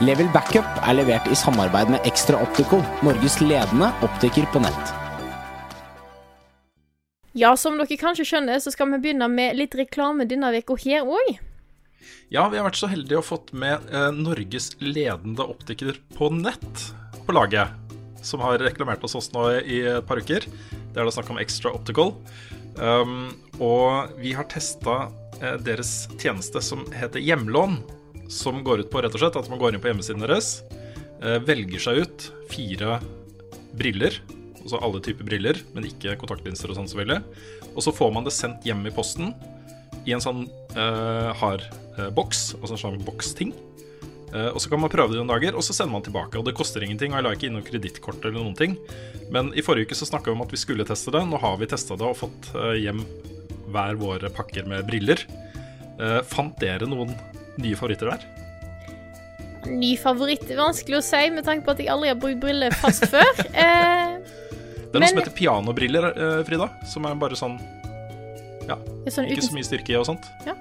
Level Backup er levert i samarbeid med Extra Optical, Norges ledende optiker på nett. Ja, som dere kanskje skjønner, så skal vi begynne med litt reklame denne uka her òg. Ja, vi har vært så heldige å fått med eh, Norges ledende optiker på nett på laget. Som har reklamert hos oss nå i et par uker. Det er da snakk om Extra Optical. Um, og vi har testa eh, deres tjeneste som heter Hjemlån. Som går ut på rett og slett at man går inn på hjemmesiden deres, eh, velger seg ut fire briller. Altså alle typer briller, men ikke kontaktlinser og sånn selvfølgelig. Og så får man det sendt hjem i posten i en sånn uh, hard uh, boks, altså en sånn boksting. Uh, og så kan man prøve det noen dager, og så sender man tilbake. Og det koster ingenting, og jeg la ikke inn noe kredittkort eller noen ting. Men i forrige uke så snakka vi om at vi skulle teste det. Nå har vi testa det og fått hjem hver våre pakker med briller. Fant dere noen nye favoritter der? Ny favoritt vanskelig å si, med tanke på at jeg aldri har brukt briller fast før. Eh, Det er noe Men- som heter pianobriller, eh, Frida. Som er bare sånn sånn ikke uten så mye styrke og sånt. Ja,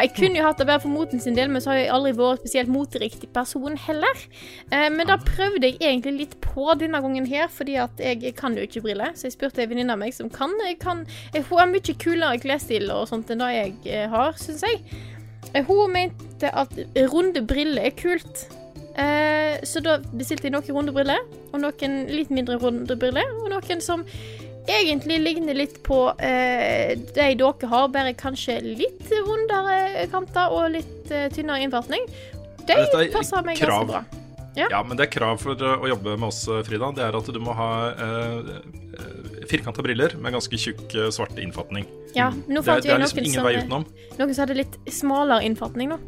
jeg kunne jo hatt det bare for moten sin del, men så har jeg aldri vært spesielt moteriktig person heller. Eh, men da prøvde jeg egentlig litt på denne gangen her, fordi at jeg kan jo ikke briller. Så jeg spurte en venninne av meg som kan. Jeg kan jeg, hun har mye kulere klesstil og sånt enn det jeg eh, har, syns jeg. Eh, hun mente at runde briller er kult. Eh, så da bestilte jeg noen runde briller, og noen litt mindre runde briller, og noen som egentlig ligner litt på eh, de dere har, bare kanskje litt rundere kanter og litt eh, tynnere innfatning. De er passer meg ganske bra. Ja. Ja, men det er krav for uh, å jobbe med oss, uh, Frida. Det er at du må ha eh, firkanta briller med ganske tjukk svart innfatning. Ja, nå Det, vi det er liksom noen ingen som, vei utenom. noen som hadde litt smalere innfatning, da.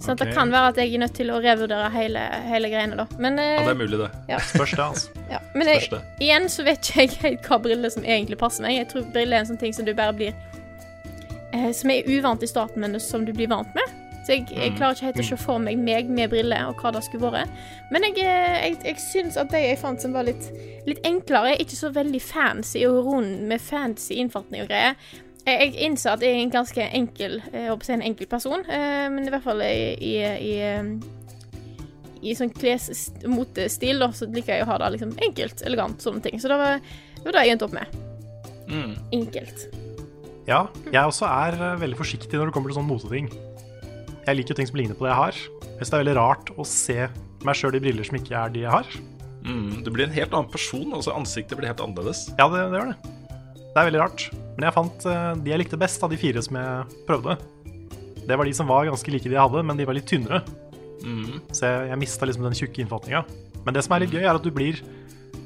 Så at det kan være at jeg er nødt til å revurdere hele, hele greiene, da. Men, eh, Ja, det er mulig, det. Ja. Spørs det, altså. ja. Men jeg, igjen så vet ikke jeg helt hva briller som egentlig passer meg. Jeg tror briller er en sånn ting som du bare blir eh, Som er uvant i starten, men som du blir vant med. Så jeg, jeg Mm. klarer ikke helt å se for meg meg med briller og hva det skulle vært. Men jeg, eh, jeg, jeg syns at de jeg fant som var litt, litt enklere, er ikke så veldig fancy og rund med fancy innfatning og greier. Jeg, innser at jeg er en ganske enkel jeg håper å si en enkel person, eh, men i hvert fall i, i, i eh, i sånn klesmotestil, da, så liker jeg å ha det liksom enkelt, elegant, sånne ting. Så det var, det var det jeg endte opp med. Mm. Enkelt. Ja, jeg også er eh, veldig forsiktig når det kommer til sånne moteting. Jeg liker ting som ligner på det jeg har. Jeg synes det er veldig rart å se meg sjøl i briller som ikke er de jeg har. Mm. Du blir en helt annen person. altså Ansiktet blir helt annerledes. Ja, det, det gjør det. Det er veldig rart. Men jeg fant eh, de jeg likte best av de fire som jeg prøvde. Det var de som var ganske like de jeg hadde, men de var litt tynnere. Mm. Så jeg, jeg mista liksom den tjukke innfatninga. Men det som er litt gøy, er at du blir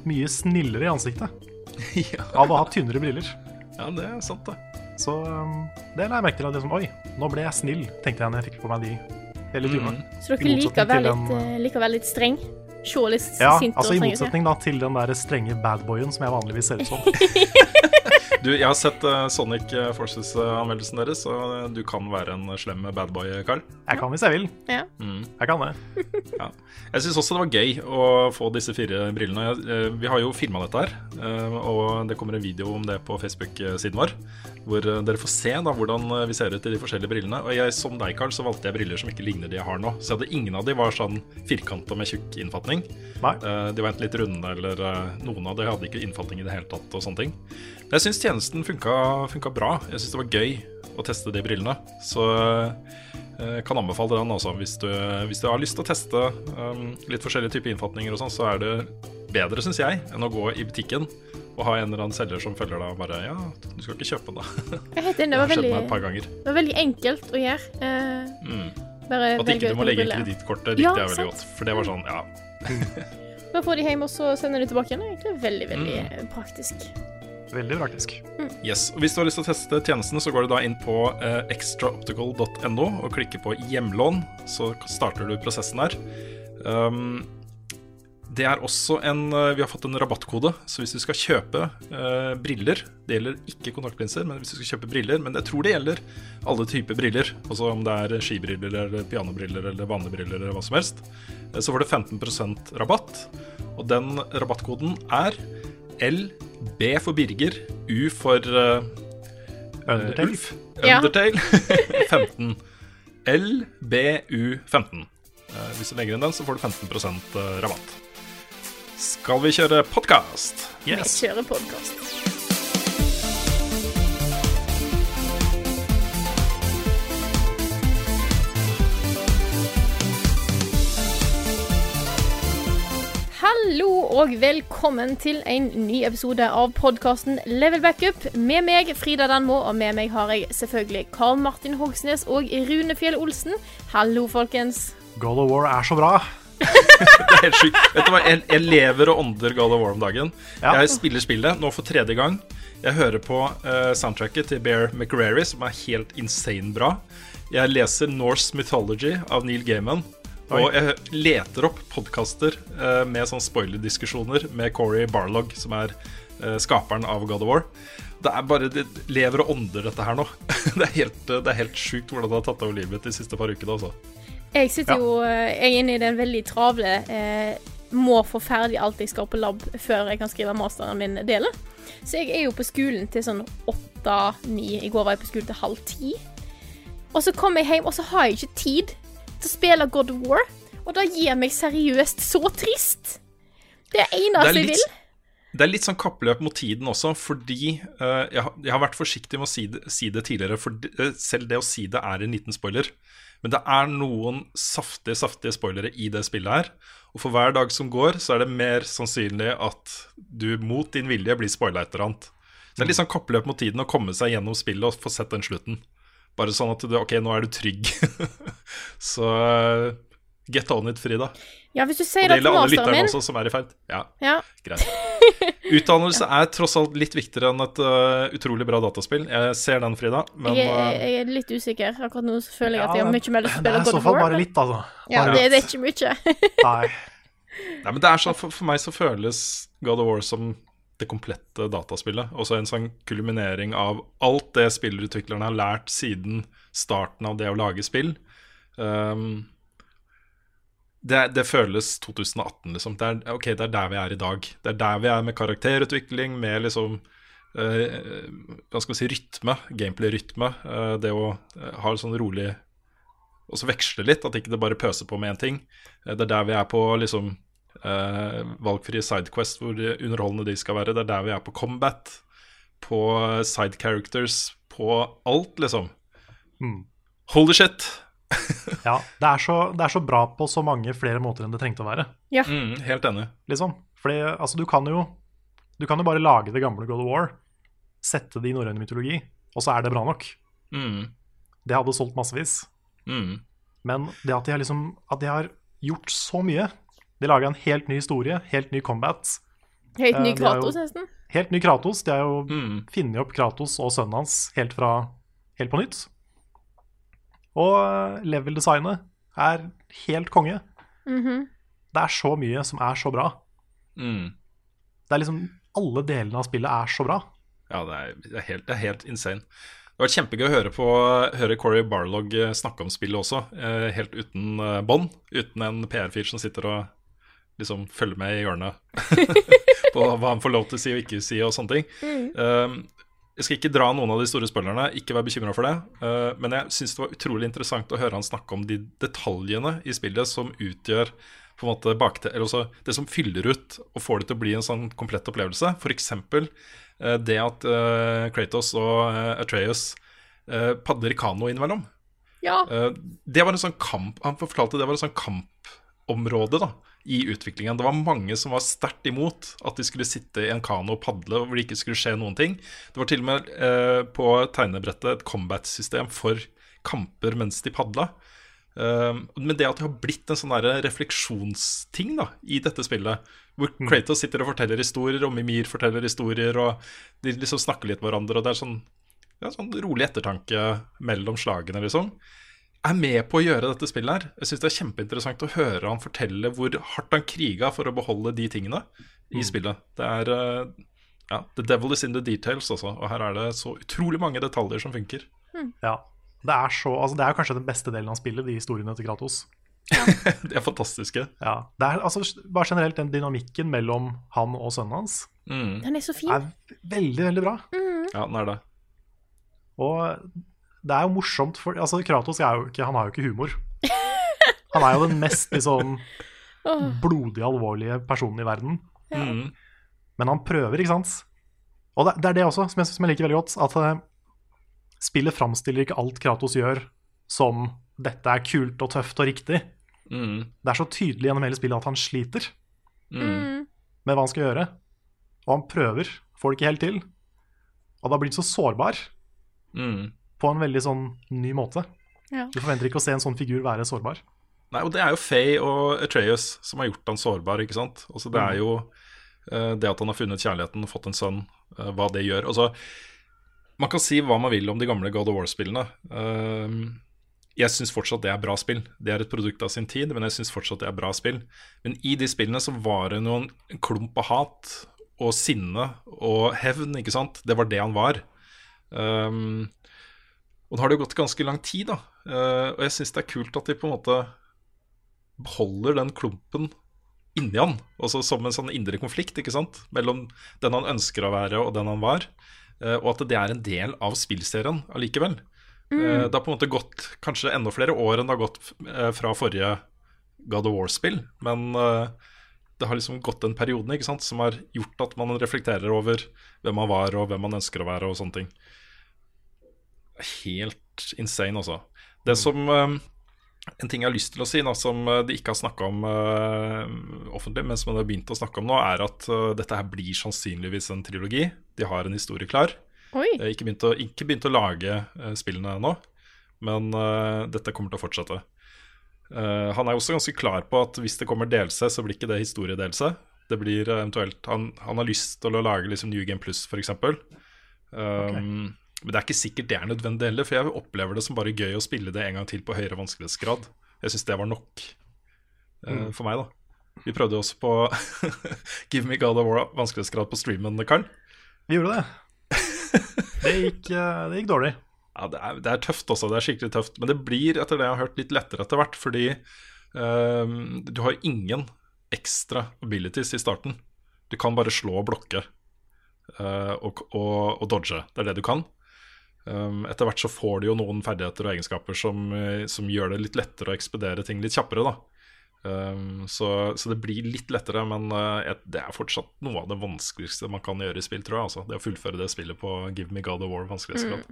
mye snillere i ansiktet ja. av å ha tynnere briller. ja, det er sant, det. Så um, det la jeg merke til. At liksom, Oi, nå ble jeg snill, tenkte jeg når jeg fikk på meg de hele tynne. Mm. Så dere liker å motsetning være til litt, den- eh, liker å være litt streng? Se litt Ja, sint altså i streng ut? ja. motsetning da til den der strenge badboyen som jeg vanligvis ser ut som. Du, jeg har sett uh, Sonic Forces-anmeldelsen deres, og du kan være en slem badboy, Carl. Jeg kan hvis jeg vil. Ja. Mm. Jeg kan det. Ja. Jeg syns også det var gøy å få disse fire brillene. Jeg, eh, vi har jo filma dette her, eh, og det kommer en video om det på Facebook-siden vår. Hvor eh, dere får se da hvordan eh, vi ser ut i de forskjellige brillene. Og jeg, som deg, Carl, så valgte jeg briller som ikke ligner de jeg har nå. Så jeg hadde ingen av de var sånn firkanta med tjukk innfatning. Nei. Eh, De var enten litt runde, eller eh, noen av de hadde ikke innfatning i det hele tatt. og sånne ting Men jeg syns tjenesten funka, funka bra. Jeg syns det var gøy å teste de brillene. Så jeg kan anbefale den også. Hvis du, hvis du har lyst til å teste um, litt forskjellige typer innfatninger og sånn, så er det bedre, syns jeg, enn å gå i butikken og ha en eller annen selger som følger deg og bare Ja, du skal ikke kjøpe den, da. Jeg Det det var veldig, meg et par ganger. det var veldig enkelt å gjøre. Eh, Mm. bare At ikke du må legge inn kredittkortet, likte Ja, jeg veldig godt. For det var sånn, ja. Da får de hjem, og så sender de tilbake igjen. Egentlig veldig, veldig Mm. eh, praktisk. Veldig praktisk. Yes, og Hvis du har lyst til å teste tjenestene, så går du da inn på eh, extraoptical.no og klikker på hjemlån. Så starter du prosessen der. Um, det er også en eh, Vi har fått en rabattkode, så hvis du skal kjøpe eh, briller Det gjelder ikke kontaktlinser, men hvis du skal kjøpe briller Men jeg tror det gjelder alle typer briller. Altså om det er skibriller eller pianobriller eller vanlige briller eller hva som helst. eh, Så får du 15% rabatt. Og den rabattkoden er LB for Birger, U for uh, Undertale. Ulf. Ja. Undertale 15. LBU15. Uh, hvis du legger inn den, så får du 15% rabatt. Skal vi kjøre podkast? Vi kjører podkast. Og velkommen til en ny episode av podkasten Level Backup. Med meg Frida Danmo, og med meg har jeg selvfølgelig Karl Martin Hogsnes og Rune Fjell Olsen. Hallo, folkens. God of War er så bra. Det er helt sykt. Vet du hva, jeg, jeg lever og ånder God of War om dagen. Ja. Jeg spiller spillet nå for tredje gang. Jeg hører på uh, soundtracket til Bear McRary, som er helt insane bra. Jeg leser Norse Mythology av Neil Gaiman. Og jeg leter opp podkaster eh, med sånn spoiler-diskusjoner med Corey Barlog, som er eh, skaperen av God of War. Det er bare, det lever og ånder, dette her nå. det, er helt, det er helt sjukt hvordan det har tatt over livet mitt de siste par ukene. Også. Jeg sitter Ja. jo eh, jeg er inne i den veldig travle eh, må få ferdig alt jeg skal på lab før jeg kan skrive masteren min dele. Så jeg er jo på skolen til sånn åtte-ni. I går var jeg på skolen til halv ti. Og så kommer jeg hjem, og så har jeg ikke tid til å spille God of War. Og det gir meg seriøst så trist. Det er det eneste jeg vil. Det er litt sånn kappløp mot tiden også, fordi uh, jeg, har- jeg har vært forsiktig med å si det, si det tidligere, for de, eh, selv det å si det er en liten spoiler. Men det er noen saftige, saftige spoilere i det spillet her. Og for hver dag som går, så er det mer sannsynlig at du mot din vilje blir spoila et eller annet. Så det er litt sånn kappløp mot tiden å komme seg gjennom spillet og få sett den slutten. Bare sånn at du, ok, nå er du trygg. så eh, get on it, Frida. Ja, hvis du sier det gjelder alle lytterne også som er i ferd. Ja, ja. greit. Utdannelse er tross alt litt viktigere enn et uh, utrolig bra dataspill. Jeg ser den, Frida, men jeg, er- jeg er litt usikker. Akkurat nå så føler jeg at jeg har mye mer lyst til å Det er i så fall bare litt, altså. Ja, det, det er ikke mye. Nei. Nei, men det er sånn, for, for meg så føles God of War som det komplette dataspillet. Også en sånn kulminering av alt det spillerutviklerne har lært siden starten av det å lage spill. Um, det, det føles 2018, liksom. Det er, ok, det er der vi er i dag. Det er der vi er med karakterutvikling, med liksom eh, Hva skal vi si rytme, gameplay-rytme. eh, det å eh, ha sånn rolig Og så veksle litt, at ikke det bare pøser på med én ting. Eh, det er der vi er på liksom eh, valgfrie sidequest, hvor underholdende de skal være. Det er der vi er på combat, på side characters, på alt, liksom. Mm. Holy shit! Ja, det er, så, det er så bra på så mange flere måter enn det trengte å være, Mm, helt enig. liksom. Fordi altså, du kan jo Du kan jo bare lage det gamle God of War, sette det i norrøn mytologi, og så er det bra nok. Mm, Det hadde solgt massevis. mm. Men det at de har liksom At de har gjort så mye De laga en helt ny historie, helt ny combat. Helt ny Eh, Kratos, nesten. Helt ny Kratos. De har jo Mm. funnet opp Kratos og sønnen hans helt, fra, helt på nytt. Og eh, level-designet er helt konge. Mhm. Det er så mye som er så bra. Mm. Det er liksom Alle delene av spillet er så bra. Ja, det er, det, er helt, det er helt insane. Det var kjempegøy å høre, på, høre Corey Barlog eh, snakke om spillet også, eh, helt uten bånd. Uten en PR-fyr som sitter og liksom følge med i hjørnet på hva han får lov til å si og ikke si og sånne ting. Um, jeg skal ikke dra noen av de store spillerne, ikke vær bekymra for det. Uh, men jeg syns det var utrolig interessant å høre han snakke om de detaljene i spillet som utgjør på en måte bakte, eller også det som fyller ut og får det til å bli en sånn komplett opplevelse. F.eks. Uh, det at uh, Kratos og uh, Atreus uh, padler kano innimellom. Ja. Eh, det var en sånn kamp Han fortalte det var en sånn kampområde da i utviklingen. Det var mange som var sterkt imot at de skulle sitte i en kano og padle, hvor det ikke skulle skje noen ting. Det var til og med eh, på tegnebrettet et combat-system for kamper mens de padla. Um, men det at det har blitt en sånn refleksjonsting da, i dette spillet, hvor Kratos sitter og forteller historier, og Mimir forteller historier, og de liksom snakker litt med hverandre, og det er sånn, ja, sånn rolig ettertanke mellom slagene, liksom, er med på å gjøre dette spillet her. Jeg syns det er kjempeinteressant å høre han fortelle hvor hardt han kriga for å beholde de tingene i spillet. Det er uh, ja, The devil is in the details, altså. Og her er det så utrolig mange detaljer som funker. Ja. Det er, så, altså det er kanskje den beste delen av spillet, de historiene til Kratos. De er fantastiske. Ja. Det er altså bare generelt den dynamikken mellom han og sønnen hans Mm. Den er så fin. er veldig, veldig bra. Ja, den er det. Og det er jo morsomt, for altså Kratos er jo ikke, han har jo ikke humor. Han er jo den mest liksom blodig alvorlige personen i verden. Mm. Men han prøver, ikke sant? Og det, det er det også, som jeg, som jeg liker veldig godt, at uh, spillet framstiller ikke alt Kratos gjør som dette er kult og tøft og riktig. Mm. Det er så tydelig gjennom hele spillet at han sliter Mm. med hva han skal gjøre. Og han prøver, får det ikke helt til. Og da blir han så sårbar Mm. På en veldig sånn ny måte. Ja. Du forventer ikke å se en sånn figur være sårbar. Nei, og det er jo Faye og Atreus som har gjort han sårbar, ikke sant. Altså, det er jo uh, det at han har funnet kjærligheten og fått en sønn, uh, hva det gjør. Altså, man kan si hva man vil om de gamle God of War-spillene. Uh, jeg syns fortsatt det er bra spill. Det er et produkt av sin tid, men jeg syns fortsatt det er bra spill. Men i de spillene så var det noen klump av hat og sinne og hevn, ikke sant. Det var det han var. Um, og da har det jo gått ganske lang tid, da. Eh, og jeg syns det er kult at de på en måte beholder den klumpen inni han. Også som en sånn indre konflikt ikke sant? mellom den han ønsker å være og den han var. Eh, og at det er en del av spillserien allikevel. Mm. det har på en måte gått kanskje enda flere år enn det har gått eh, fra forrige God of War-spill. Men eh, det har liksom gått den perioden ikke sant? som har gjort at man reflekterer over hvem man var og hvem man ønsker å være og sånne ting. Helt insane, altså. Det som eh, En ting jeg har lyst til å si, da, som eh, de ikke har snakka om eh, offentlig, men som de har begynt å snakke om nå, er at dette her blir sannsynligvis en trilogi. De har en historie klar. Oi. Ikke begynt å, ikke begynt å lage spillene ennå, men dette kommer til å fortsette. Uh, han er også ganske klar på at hvis det kommer delelse, så blir ikke det historiedelse. Det blir eventuelt Han, han har lyst til å lage liksom New Game Plus, f.eks. Um, Men det er ikke sikkert det er nødvendig heller, for jeg opplever det som bare gøy å spille det en gang til på høyere vanskelighetsgrad. Jeg syns det var nok eh, for meg, da. Vi prøvde også på Give Me God of War vanskelighetsgrad på streamen, Karl. Vi gjorde det. Det gikk, eh, det gikk dårlig. Ja, det er, det er tøft også, det er skikkelig tøft. Men det blir, etter det jeg har hørt, litt lettere etter hvert. Fordi um, du har ingen ekstra abilities i starten. Du kan bare slå og blokke uh, og, og, og dodge. Det er det du kan. Um, etter hvert så får du jo noen ferdigheter og egenskaper som, eh, som gjør det litt lettere å ekspedere ting litt kjappere. da Um, så, så det blir litt lettere, men uh, et- det er fortsatt noe av det vanskeligste man kan gjøre i spill, tror jeg. Altså. Det å fullføre det spillet på Give Me God of War vanskelighetsgrad.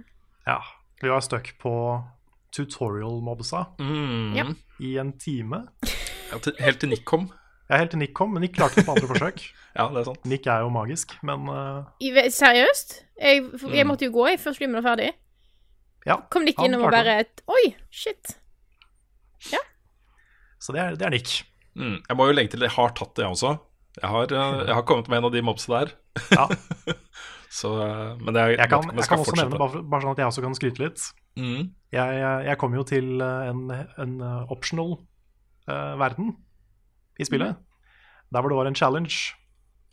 Ja, vi var stuck på tutorial-mobsa Mm. I en time. Ja, til, helt til Nick kom. Jeg er helt til Nick kom, men Nick klarte det på andre forsøk. Ja, det er sant. Nick er jo magisk, men uh... I, seriøst? Jeg, jeg Mm. måtte jo gå i før streamen var ferdig. ja. Kom Nick innom og bare et, Oi, shit. Så det er, det er Nick. Mm. Jeg må jo legge til, jeg har tatt det, jeg også. Jeg har, eh, jeg har kommet med en av de mobsa der. Ja. Så, eh, men det er, Jeg kan, jeg kan også nevne, bare, bare sånn at jeg også kan skryte litt Mm. Jeg, jeg kom jo til en, en optional uh, verden i spillet. Der hvor det var en challenge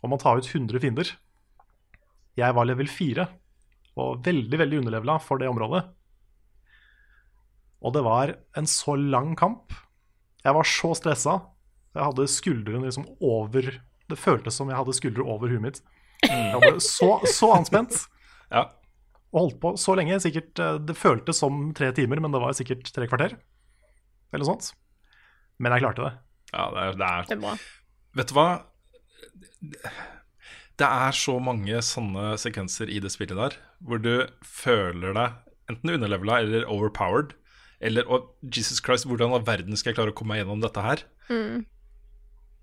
om å ta ut 100 fiender. Jeg var level 4 og veldig veldig underlevela for det området. Og det var en så lang kamp. Jeg var så stressa. Jeg hadde skuldrene liksom over Det føltes som jeg hadde skuldre over huet mitt. Jeg ble så, så anspent Ja. og holdt på så lenge. Sikkert, eh, det føltes som tre timer, men det var sikkert tre kvarter. Eller noe sånt. Men jeg klarte det. Ja, det er, det er Det er bra. Vet du hva? Det er så mange sånne sekvenser i det spillet der, hvor du føler deg enten underlevela eller overpowered. Eller oh, Jesus Christ, hvordan av verden skal jeg klare å komme meg gjennom dette her?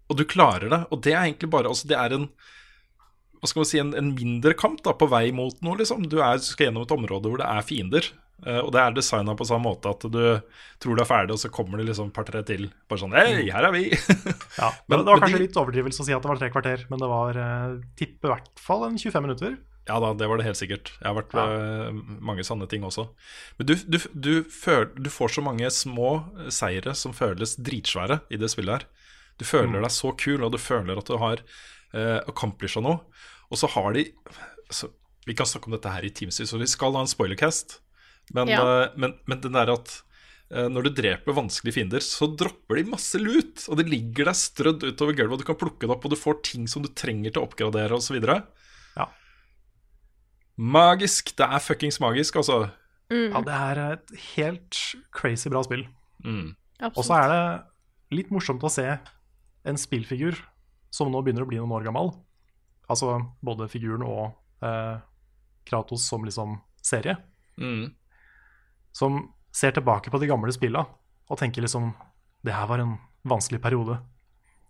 Og du klarer det. Og det er egentlig bare altså Det er en hva skal man si, en, en mindre kamp da, på vei mot noe. liksom Du er, skal gjennom et område hvor det er fiender. Eh, og det er designa på samme måte at du tror du er ferdig, og så kommer det liksom et par-tre til. Bare sånn Hei, her er vi! Ja, Men- men, det var kanskje litt overdrivelse å si at det var tre kvarter, men det var eh, tippe i hvert fall en 25 minutter. Ja da, det var det helt sikkert. Jeg har vært ved mange sanne ting også. Men du, du, du, føl, du får så mange små seire som føles dritsvære i det spillet her. Du føler deg så kul, og du føler at du har eh, accomplisha noe. Og så har de så, Vi kan snakke om dette her i Teamsys, og vi skal ha en spoilercast. Men, Ja. eh, men, men den der at eh, når du dreper vanskelige fiender, så dropper de masse lut. Og det ligger der strødd utover gulvet, og du kan plukke det opp, og du får ting som du trenger til å oppgradere osv. Ja. Magisk. Det er fuckings magisk, altså. Ja, det er et helt crazy bra spill. Mm. Og så er det litt morsomt å se en spillfigur som nå begynner å bli noen år gammel. Altså både figuren og eh, Kratos som liksom serie. Mm. Som ser tilbake på de gamle spilla og tenker liksom Det her var en vanskelig periode.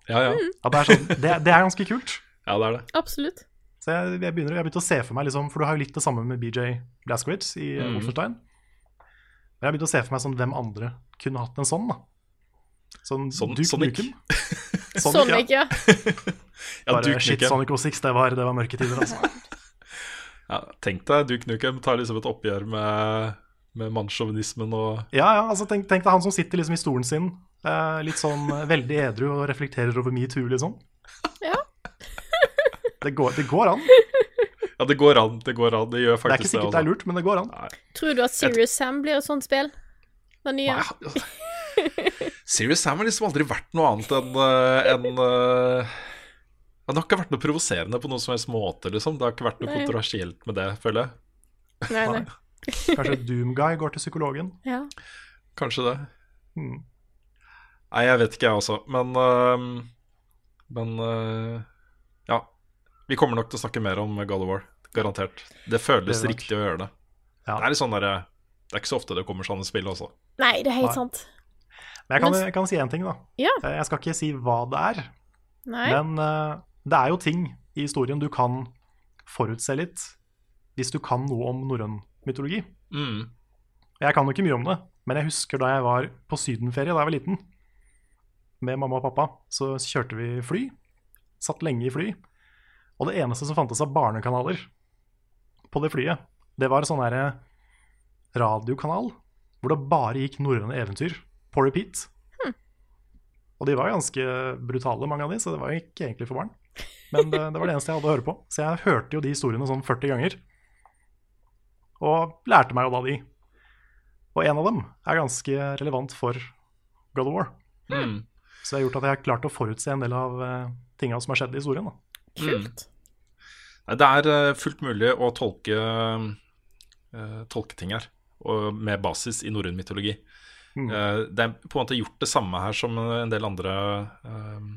Ja, ja. Ja, det, er sånn, det, det er ganske kult. ja, det er det. Absolutt. Så jeg, jeg, begynner, jeg begynner å se for meg liksom, For du har jo litt det samme med BJ Blazkowicz i mm. Wolfenstein. Men jeg har begynt å se for meg sånn, hvem andre kunne hatt en sånn. da Sånn Sånn- Duke Sonic. Nukem. Sonic, ja. Ja, Bare Duke shit, Nukem. Sonic 06, det var, det var mørke tider, altså. Ja, tenk deg Duke Nukem tar liksom et oppgjør med, med mannssjåvinismen og Ja, ja, altså tenk, tenk deg han som sitter liksom i stolen sin, eh, litt sånn eh, veldig edru og reflekterer over metoo, liksom. Ja. Det går, det går an. Ja, det går an. Det går an. Det gjør Det er ikke sikkert det er lurt, men det går an. Nei. Tror du at Serious Sam blir et sånt spill? Det nye? Nei, altså. Serious Sam har liksom aldri vært noe annet enn eh, en, eh, Det har ikke vært noe provoserende på noen som helst måte, liksom. Det har ikke vært noe Nei. kontroversielt med det, føler jeg. Nei, nei. Kanskje Doomguy går til psykologen. Ja. Kanskje det. Hmm. Nei, jeg vet ikke, jeg også. Men uh, Men uh, ja. Vi kommer nok til å snakke mer om God of War. Garantert. Det føles Det riktig å gjøre det. Ja. Det er litt sånn der, Det er ikke så ofte det kommer sånne spill, også. Nei, det er helt Nei. sant. Men jeg kan, jeg kan si én ting, da. Ja. Eh, Jeg skal ikke si hva det er, Nei. men uh, det er jo ting i historien du kan forutse litt hvis du kan noe om norrøn mytologi. Mm. Jeg kan jo ikke mye om det, men jeg husker da jeg var på sydenferie da jeg var liten, med mamma og pappa, så kjørte vi fly. Satt lenge i fly. Og det eneste som fantes av barnekanaler på det flyet, det var sånn herre radiokanal hvor det bare gikk norrøne eventyr på repeat. Og de var ganske brutale, mange av de, så det var jo ikke egentlig for barn. Men det, det var det eneste jeg hadde å høre på. Så jeg hørte jo de historiene sånn 40 ganger. Og lærte meg jo da de. Og en av dem er ganske relevant for God of War. Mm. Så det har gjort at jeg har klart å forutse en del av uh, tinga som har skjedd i historien. Da. Kult. Mm. Det er eh, fullt mulig å tolke, eh, tolke ting her, med basis i norrøn mytologi. Mm. Eh, det er på en måte gjort det samme her som en del andre eh,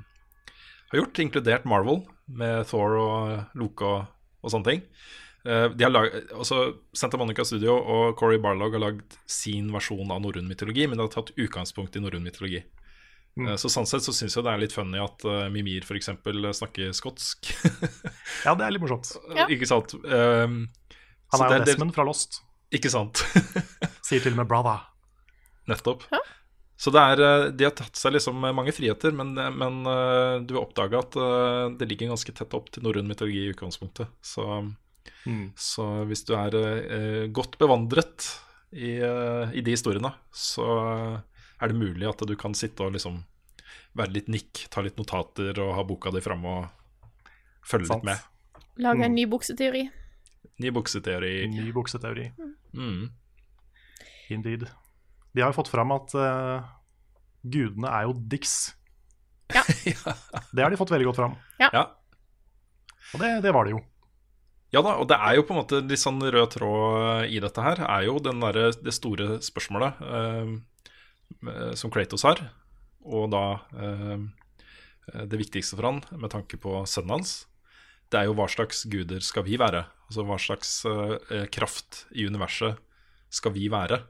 har gjort, inkludert Marvel, med Thor og Loke og, og sånne ting. Eh, de har lag, også Santa Monica Studio og Corey Barlog har lagd sin versjon av norrøn mytologi, men det har tatt utgangspunkt i norrøn mytologi. Mm. Eh, Så sånn sett så syns jeg det er litt funny at uh, Mimir f.eks. snakker skotsk. Ja, det er litt morsomt. Ja. Ikke sant? Um, Han er jo Desmond fra Lost. Ikke sant? Sier til og med 'brother'. Nettopp. Så det er, de har tatt seg liksom mange friheter, men, men du vil oppdage at det ligger ganske tett opp til norrøn mytologi i utgangspunktet. Så, Mm. så hvis du er eh, godt bevandret i, eh, i de historiene, så er det mulig at du kan sitte og liksom være litt nikk, ta litt notater og ha boka di framme og følge Sans. litt med. Lage en ny bukseteori. Ny bukseteori. Ny bukseteori. Mm. Indeed. De har jo fått fram at uh, gudene er jo dicks. Ja. Det har de fått veldig godt fram. Ja. Og det, det var det jo. Ja da, og det er jo på en måte litt sånn rød tråd i dette her, er jo derre- det store spørsmålet eh, eh, som Kratos har, og da eh, det viktigste for han med tanke på sønnen hans, det er jo hva slags guder skal vi være? Altså hva slags eh, kraft i universet skal vi være?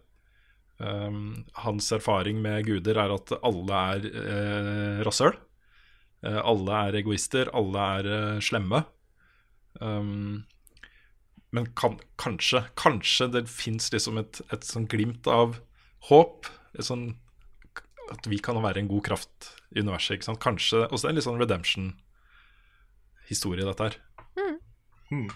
Um, hans erfaring med guder er at alle er eh, rasshøl. Eh, alle er egoister, alle er slemme. Um, men kan, kanskje, kanskje det fins liksom et, et sånn glimt av håp. Et sånn, at vi kan være en god kraft i universet. ikke sant? Kanskje det en litt sånn redemption-historie, dette her. Mm.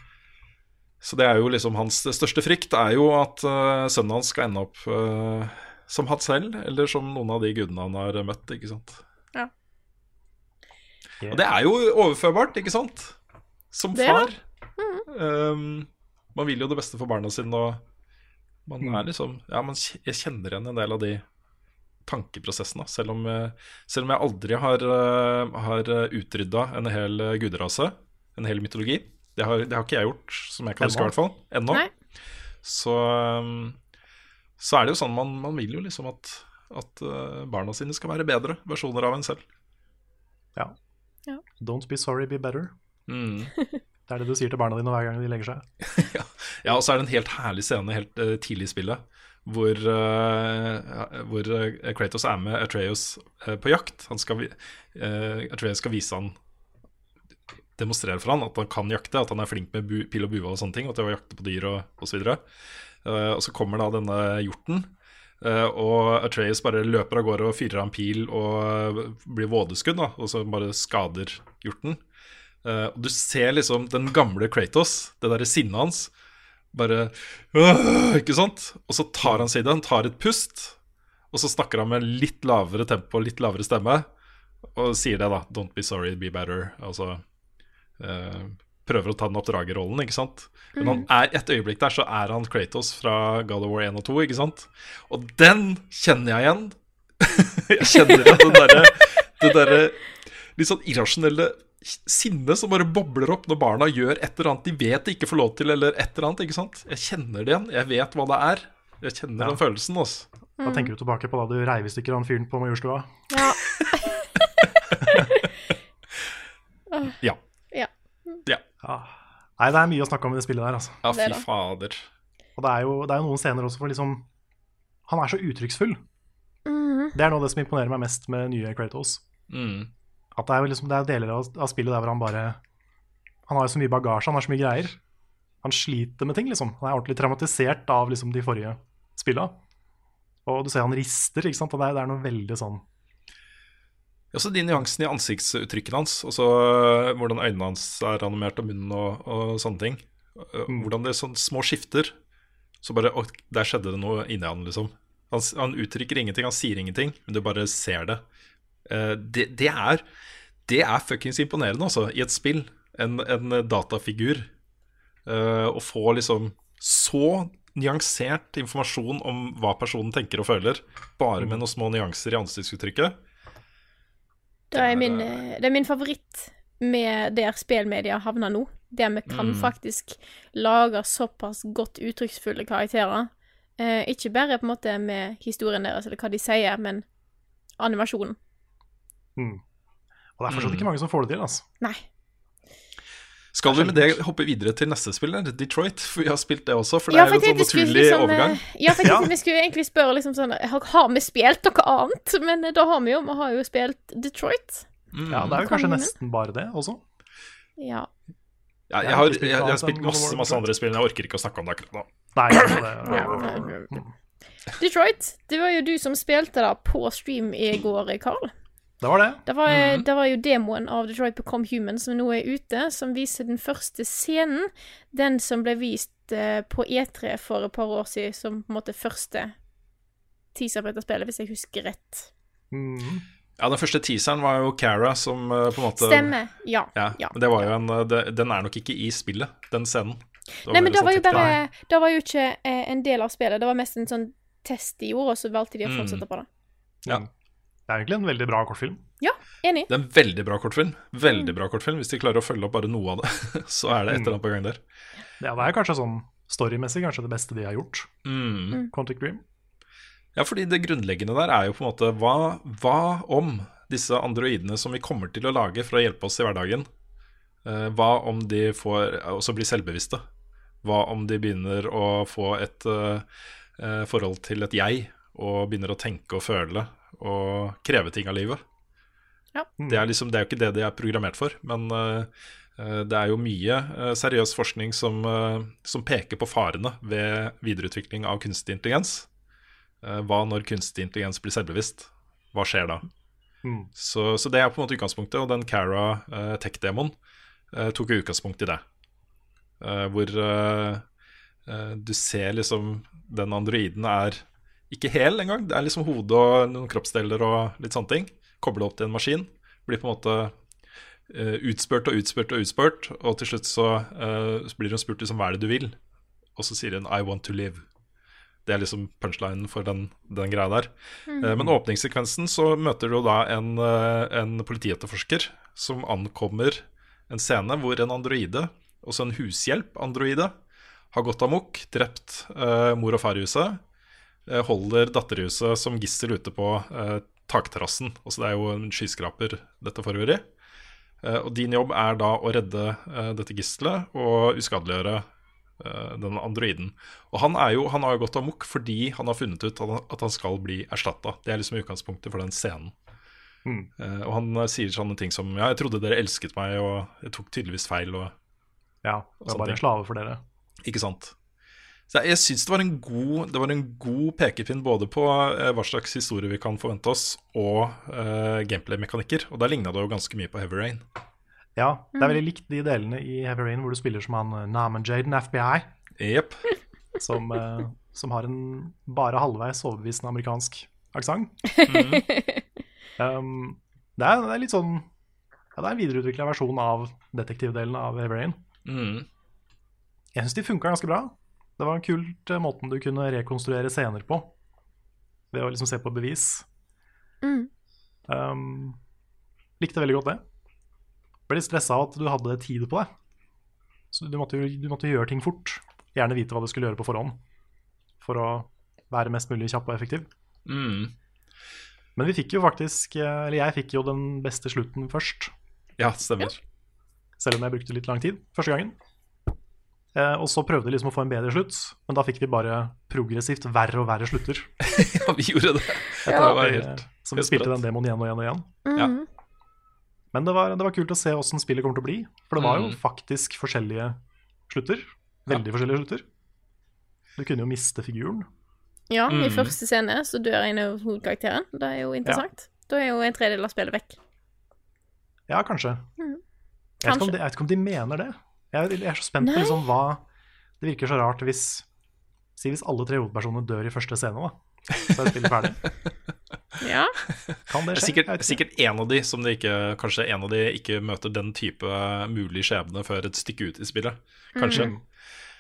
Så det er jo liksom hans største frykt er jo at uh, sønnen hans skal ende opp uh, som han selv, eller som noen av de gudene han har møtt, ikke sant. Ja. Og det er jo overførbart, ikke sant? Som Det far. Um, man vil jo det beste for barna sine, og man Mm. er liksom Ja, man, jeg kjenner igjen en del av de tankeprosessene, selv om, eh, selv om jeg aldri har, uh, har utrydda en hel eh, guderase, en hel mytologi. Det har, det har ikke jeg gjort, som jeg kan huske, i hvert fall. Ennå. Så, um, så er det jo sånn man, man vil jo liksom at, at barna sine skal være bedre versjoner av en selv. Ja. Ja. Don't be sorry, be better. Mm. Det er det du sier til barna dine hver gang de legger seg. Ja, og så er det en helt herlig scene helt uh, tidlig i spillet hvor, uh, hvor eh, Kratos er med Atreus uh, på jakt. Han skal, Atreus skal vise han demonstrere for han at han kan jakte, at han er flink med bu, pil og bue og sånne ting, og til å jakte på dyr og osv. Uh, og så kommer da denne hjorten, Uh, og Atreus bare løper av gårde og fyrer av en pil og blir vådeskudd, da, og så bare skader hjorten. Og du ser liksom den gamle Kratos, det derre sinnet hans, bare «Åh!» Ikke sant? Og så tar han seg i det, han tar et pust, og så snakker han med litt lavere tempo, litt lavere stemme, og sier det, da. Don't be sorry, be better. Altså uh, prøver å ta den oppdragerrollen, ikke sant. Men han er et øyeblikk der, så er han Kratos fra God of War 1 og 2, ikke sant. Og den kjenner jeg igjen. jeg kjenner igjen den derre der, litt sånn irrasjonelle sinnet som bare bobler opp når barna gjør et eller annet de vet de ikke får lov til, eller et eller annet, ikke sant. Jeg kjenner det igjen. Jeg vet hva det er. Jeg kjenner Ja. den følelsen, altså. Da tenker du tilbake på da du reiv i stykker han fyren på Majorstua. Ja. Ja. Ja. Ja, Ja. Nei, det er mye å snakke om i det spillet der, altså. ja fy fader. Og det er jo, det er jo noen scener også for liksom Han er så uttrykksfull. Mm. Det er noe av det som imponerer meg mest med nye Kratos. Mm. At det er liksom, det er deler av, av spillet der hvor han bare Han har så mye bagasje, han har så mye greier. Han sliter med ting, liksom. Han er ordentlig traumatisert av liksom de forrige spilla. Og du ser han rister, ikke sant. Og det er, det er noe veldig sånn Også de nyansene i ansiktsuttrykket hans, og så hvordan øynene hans er animert, og munnen og, og sånne ting. Uh, Hvordan det er sånn små skifter. Så bare Å, der skjedde det noe inni han, liksom. Han, han uttrykker ingenting, han sier ingenting, men du bare ser det. Uh, det, det er Det er fuckings imponerende, altså, i et spill. En, en datafigur. Uh, å få liksom så nyansert informasjon om hva personen tenker og føler, bare med noen små nyanser i ansiktsuttrykket. Det er min, eh, det er min favoritt med der spillmedia havner nå. Der vi kan Mm. faktisk lage såpass godt uttrykksfulle karakterer. Eh, ikke bare på en måte med historien deres eller hva de sier, men animasjonen. Mm. Og det er fortsatt Mm. ikke mange som får det til, altså. Nei. Skal vi med det hoppe videre til neste spill? Detroit? For vi har spilt det også, for det Ja, er jo en sånn naturlig liksom, overgang. eh, Ja, for Ja. vi skulle egentlig spørre liksom sånn Har har vi spilt noe annet? Men eh, da har vi jo Vi har jo spilt Detroit. Mm. Ja, det er jo kanskje Kongen. nesten bare det også. Ja. Ja, Jeg har jeg, jeg har spilt masse, masse andre spill, men jeg orker ikke å snakke om det akkurat nå. Nei, det, Ja. Detroit, det var jo du som spilte da på stream i går, Carl. Det var det. Det var, Mhm. det var jo demoen av Detroit Become Human som nå er ute, som viser den første scenen. Den som ble vist eh, på E3 for et par år siden som på en måte første teaser på dette spillet, hvis jeg husker rett. Mm. Ja, Den første teaseren var jo Cara som eh, på en måte Stemmer. Ja. Ja, ja. men det var jo en eh, det, Den er nok ikke i spillet, den scenen. Det Nei, men mer det var jo bare. Det var jo ikke eh, en del av spillet. Det var mest en sånn test de gjorde, og så valgte de å Mm. fortsette på det. Ja. Det er egentlig en veldig bra kortfilm. Ja, enig. Det er en veldig bra kortfilm. Veldig Mm. bra kortfilm. Hvis de klarer å følge opp bare noe av det, så er det et eller annet på gang der. Ja, det er kanskje sånn storymessig kanskje det beste de har gjort. Mm. Quantic Dream. Ja, fordi det grunnleggende der er jo på en måte hva, hva om disse androidene som vi kommer til å lage for å hjelpe oss i hverdagen, eh, hva om de får også blir selvbevisste? Hva om de begynner å få et eh, eh, forhold til et jeg, og begynner å tenke og føle og kreve ting av livet? Ja. Det er liksom, det er jo ikke det de er programmert for, men eh, Eh, Det er jo mye eh, seriøs forskning som, som peker på farene ved videreutvikling av kunstig intelligens. Eh, Hva når kunstig intelligens blir selvbevisst? Hva skjer da? Mm. Så, så det er på en måte utgangspunktet, og den Cara uh, tech-demoen uh, tok jo utgangspunkt i det. Uh, hvor du ser liksom den androiden er ikke hel engang. Det er liksom hode og noen kroppsdeler og litt sånne ting. Koble opp til en maskin. Blir på en måte uh, utspurt og utspurt og utspurt, og til slutt så, uh, så blir hun spurt liksom hva er det du vil, og så sier hun 'I want to live'. Det er liksom punchlinen for den, den greia der. Eh, Men åpningssekvensen så møter du da en, en politietterforsker som ankommer en scene hvor en androide, også en hushjelp-androide, har gått amok, drept mor og far i huset, holder datterhuset som gissel ute på eh, takterrassen. Altså det er jo en skyskraper dette foregår i. Eh, og din jobb er da å redde eh, dette gisselet og uskadeliggjøre eh, den androiden. Og han, er jo, han har jo gått amok fordi han har funnet ut at han, at han skal bli erstatta. Det er liksom utgangspunktet for den scenen. Mm. Eh, og han eh, sier sånne ting som Ja, jeg trodde dere elsket meg, og jeg tok tydeligvis feil, og Ja, det var bare en slave for dere. Ikke sant? Så jeg, syns det var en god Det var en god pekepinn både på eh, hva slags historie vi kan forvente oss, og uh, gameplay-mekanikker. Og der ligna det jo ganske mye på Heavy Rain. Ja, det er veldig likt de delene i Heavy Rain hvor du spiller som han eh, Naman Jaden FBI, Yep. som, uh, som har en bare halvveis overbevisende amerikansk aksent. um, det, er, det er litt sånn ja, Det er en videreutvikla versjon av detektivdelen av Heavy Rain. Mm. Jeg syns de funka ganske bra. Det var en kult eh, måten du kunne rekonstruere scener på. Ved å liksom se på bevis. Mm. Um, likte veldig godt det. Ble litt stressa av at du hadde tid på det. Så du måtte, du måtte gjøre ting fort. Gjerne vite hva du skulle gjøre på forhånd. For å være mest mulig kjapp og effektiv. Mm. Men vi fikk jo faktisk eh, Eller jeg fikk jo den beste slutten først. Ja, stemmer. Selv om jeg brukte litt lang tid første gangen. Eh, og så prøvde vi liksom å få en bedre slutt, men da fikk vi bare progressivt verre og verre slutter. Ja, vi gjorde det. Ja. det var helt så vi helt spilte den demoen igjen og igjen og igjen. Ja. Men det var, det var kult å se åssen spillet kommer til å bli. For det var jo Mm. faktisk forskjellige slutter. Veldig forskjellige slutter. Du kunne jo miste figuren. Ja, i Mm. første scene så dør en av hovedkarakterene. Det er jo interessant. Da er jo en tredjedel av spillet vekk. Ja, kanskje. Mm. Jeg, vet Kanskje. de, jeg vet ikke om de mener det. Jeg, jeg er så spent Nei. på liksom hva Det virker så rart hvis Si hvis alle tre hovedpersonene dør i første scene, da. Så er spillet ferdig. Ja. Kan det er skje? sikkert, sikkert en av de som det ikke Kanskje en av de ikke møter den type mulig skjebne før et stykke ut i spillet. Kanskje. Mm.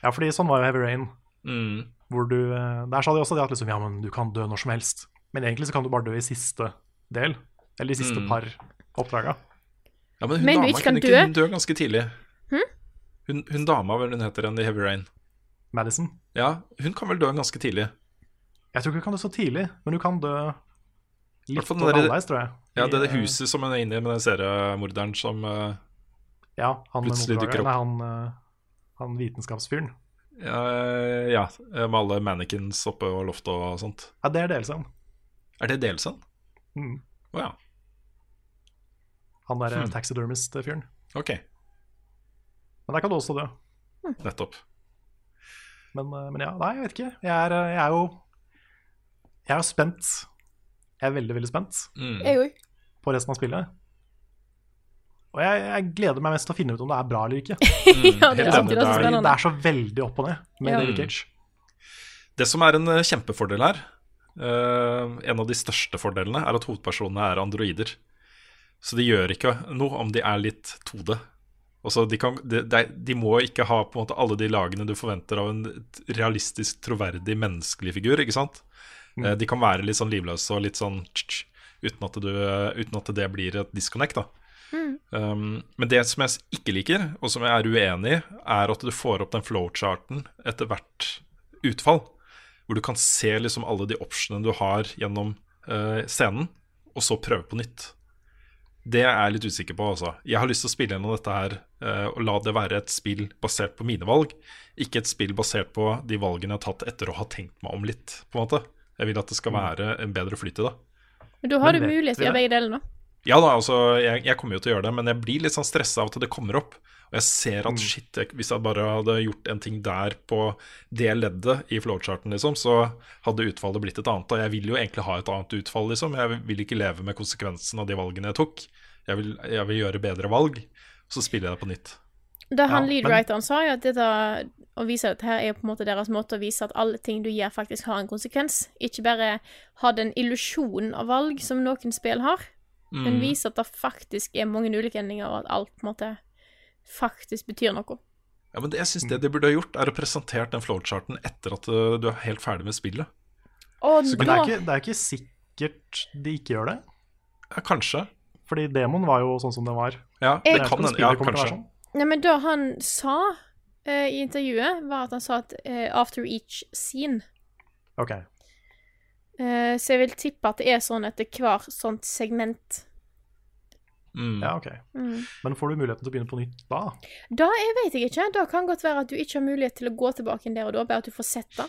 Ja, fordi sånn var jo Heavy Rain. Mm. Hvor du, der sa de også det at liksom, ja, men du kan dø når som helst. Men egentlig så kan du bare dø i siste del. Eller i siste Mm. par oppdraga. Ja, men hun Men dama kan kunne ikke dø? dø ganske tidlig. Hm? Hun, hun dama, vel hun heter den i Heavy Rain. Madison. Ja, hun kan vel dø ganske tidlig. Jeg tror ikke hun kan dø så tidlig, men hun kan dø litt over halvveis, tror jeg. Ja, det er det eh, huset som hun er inne i med den seriemorderen som uh, Ja, han plutselig dukker opp. Nei, han, eh, han vitenskapsfyren. ja, ja, med alle mannequins oppe og loftet og sånt. Ja, det er delelsen. Er det delelsen? Mm. oh, ja. Han derre hmm. taxidermist-fyren. Ok, Men der kan du også dø. nettopp. Men, eh, men ja, nei, jeg vet ikke. Jeg er, eh, jeg er jo Jeg er jo spent. Jeg er veldig, veldig spent Mm. På resten av spillet. Og jeg, jeg gleder meg mest til å finne ut om det er bra eller ikke. Mm, Ja, det er alltid det er Det er- så veldig opp og ned med Ja. David Cage. Det som er en eh, kjempefordel her, uh, en av de største fordelene, er at hovedpersonene er androider. Så de gjør ikke noe om de er litt 2D. Altså, de, kan, de, de, de må ikke ha på en måte alle de lagene du forventer av en realistisk, troverdig menneskelig figur. ikke sant? Mm. De kan være litt sånn livløse og litt sånn tsk, tsk, uten, at du, uten at det blir et disconnect. da. Um, men det som jeg ikke liker, og som jeg er uenig i, er at du får opp den flowcharten etter hvert utfall. Hvor du kan se liksom alle de optionene du har gjennom uh, scenen, og så prøve på nytt. Det er jeg litt usikker på. Altså. Jeg har lyst til å spille gjennom dette her eh, og la det være et spill basert på mine valg, ikke et spill basert på de valgene jeg har tatt etter å ha tenkt meg om litt. på en måte. Jeg vil at det skal være en bedre flyt i det. Men da har Men du mulighet til å gjøre begge deler nå. Ja da, altså, jeg, jeg kommer jo til å gjøre det, men jeg blir litt sånn stressa av at det kommer opp. Og jeg ser at shit, jeg, hvis jeg bare hadde gjort en ting der på det leddet i flowcharten, liksom, så hadde utfallet blitt et annet. Og jeg vil jo egentlig ha et annet utfall, liksom. Jeg vil ikke leve med konsekvensen av de valgene jeg tok. Jeg vil, jeg vil gjøre bedre valg. Så spiller jeg det på nytt. Da han Ja, leadwriteren sa, jo at dette, å vise dette her er på en måte deres måte å vise at alle ting du gjør, faktisk har en konsekvens. Ikke bare ha den illusjonen av valg som noen spill har, men vise at det faktisk er mange ulike endinger, og at alt på en måte faktisk betyr noe. Ja, men det, jeg synes det de burde ha gjort, er å presentert den flowcharten etter at uh, du er helt ferdig med spillet. Og Men det er, ikke, det er ikke sikkert de ikke gjør det. Ja, kanskje. Fordi demoen var jo sånn som den var. Ja, Jeg- det kan den. Ja, å kanskje. sånn. Nei, men da han sa uh, i intervjuet, var at han sa at uh, 'after each scene'. Ok. Uh, så jeg vil tippe at det er sånn etter hver sånt segment. Mm. Ja, ok. Mm. Men får du muligheten til å begynne på nytt da? Da jeg vet jeg ikke. Da kan godt være at du ikke har mulighet til å gå tilbake der og da, bare at du får sett det.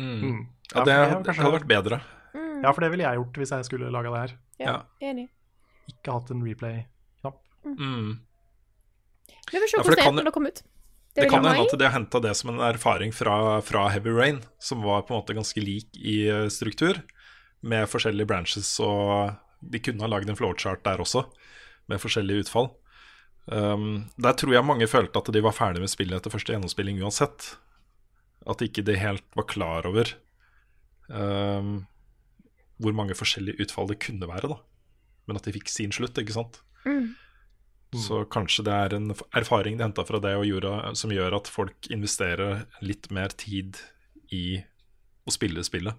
Mm. Mm. Ja, det, det hadde vært bedre. Mm. Ja, for det ville jeg gjort hvis jeg skulle laga det her. Ja, Ja. enig. Ikke hatt en replay-knapp. Mm. Vi får se hvordan det det er når det kommer ut. Det det kan hende at de har henta det som en erfaring fra, fra Heavy Rain, som var på en måte ganske lik i eh, struktur, med forskjellige branches, og de kunne ha lagd en flowchart der også, med forskjellige utfall. Um, der tror jeg mange følte at de var ferdig med spillet etter første gjennomspilling uansett. At ikke de helt var klar over um, hvor mange forskjellige utfall det kunne være, da. Men at de fikk sin slutt, ikke sant. Mm. Så kanskje det er en erfaring de henta fra det og gjorde, som gjør at folk investerer litt mer tid i å spille spillet.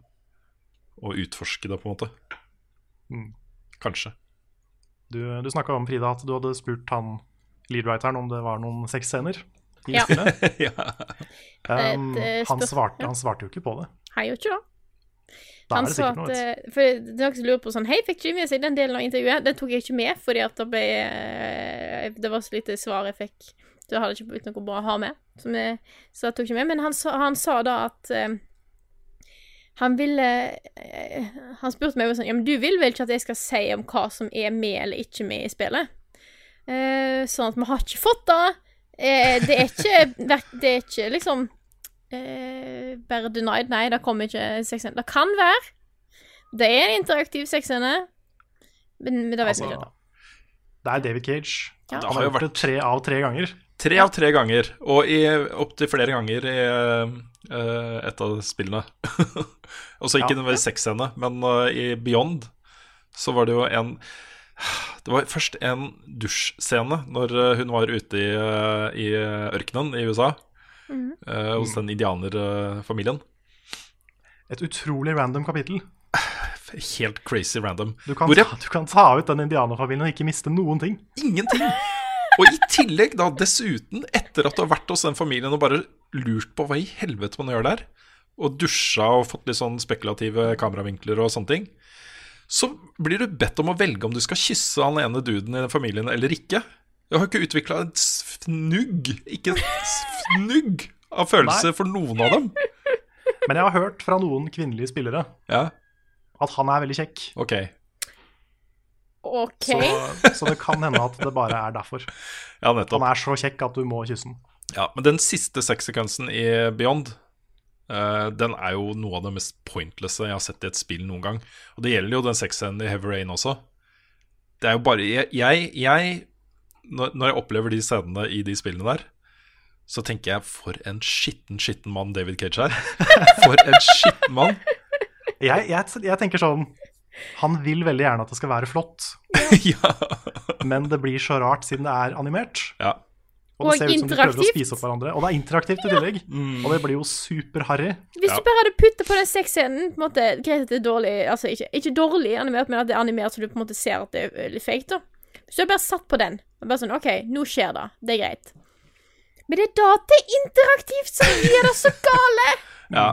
Og utforske det, på en måte. Mm. Kanskje. Du, du snakka om, Frida, at du hadde spurt han leadwriteren om det var noen sexscener i Ja. spillet. ja. Um, eh, han, svarte, han svarte jo ikke på det. Han gjorde ikke det. Da Han er sa sikkert at noe. For det er noen som lurer på sånn Hei, fikk med seg den delen av intervjuet? Den tok jeg ikke med, fordi at det ble eh, Det var så lite svar jeg fikk. Så jeg hadde ikke blitt noe bra å ha med. Jeg, så jeg tok ikke med. Men han sa, han sa da at eh, han ville eh, Han spurte meg sånn Ja, men du vil vel ikke at jeg skal si om hva som er med eller ikke med i spillet? Eh, sånn at vi har ikke fått det. Eh, det er ikke Det er ikke liksom eh, bare denied. Nei, det kommer ikke sexscene. Det kan være. Det er en interaktiv sexscene, men, men det vet Altså, ikke. da. Det er David Cage. Ja. Det har har jo vært tre av tre ganger. tre av tre ganger, og opptil flere ganger i uh, et av spillene. Og så ikke Ja. nødvendigvis sexscene, men uh, i Beyond så var det jo en Det var først en dusjscene når eh, hun var ute i, uh, i ørkenen i USA. Mm. eh, hos den indianerfamilien. Et utrolig random kapittel. Helt crazy random. Du kan, jeg ta, du kan ta ut den indianerfamilien og ikke miste noen ting. Ingenting. Og i tillegg, da, dessuten, etter at du har vært hos den familien og bare lurt på hva i helvete man gjør der, og dusja og fått litt sånn spekulative kameravinkler og sånne ting, så blir du bedt om å velge om du skal kysse han ene duden i den familien eller ikke. Jeg har ikke utvikla et fnugg, ikke et fnugg av følelser for noen av dem. Men jeg har hørt fra noen kvinnelige spillere Ja, at han er veldig kjekk. ok. OK. Så, så det kan hende at det bare er derfor. Ja, nettopp. Han er så kjekk at du må kysse den. Ja, men den siste sexsekvensen i Beyond uh, Den er jo noe av det mest pointlesse jeg har sett i et spill noen gang. Og det gjelder jo den sexscenen i Heavy Rain også. Det er jo bare Jeg, jeg, jeg når, når jeg opplever de scenene i de spillene der, så tenker jeg for en skitten, skitten mann David Cage er. For en skitten mann. Jeg, jeg, jeg tenker sånn Han vil veldig gjerne at det skal være flott, ja. men det blir så rart siden det er animert. ja. Og det Og ser ut som de prøver å spise opp hverandre. Og det er interaktivt i tillegg. Og det blir jo superharry. Hvis Ja. du bare hadde puttet på den sexscenen på en måte, Greit at det er dårlig Altså ikke, ikke dårlig animert, men at det er animert så du på en måte ser at det er litt fake, da. Hvis du hadde bare satt på den og bare sånn OK, nå skjer det. Det er greit. Men det er da det er interaktivt som gjør det så gale! ja.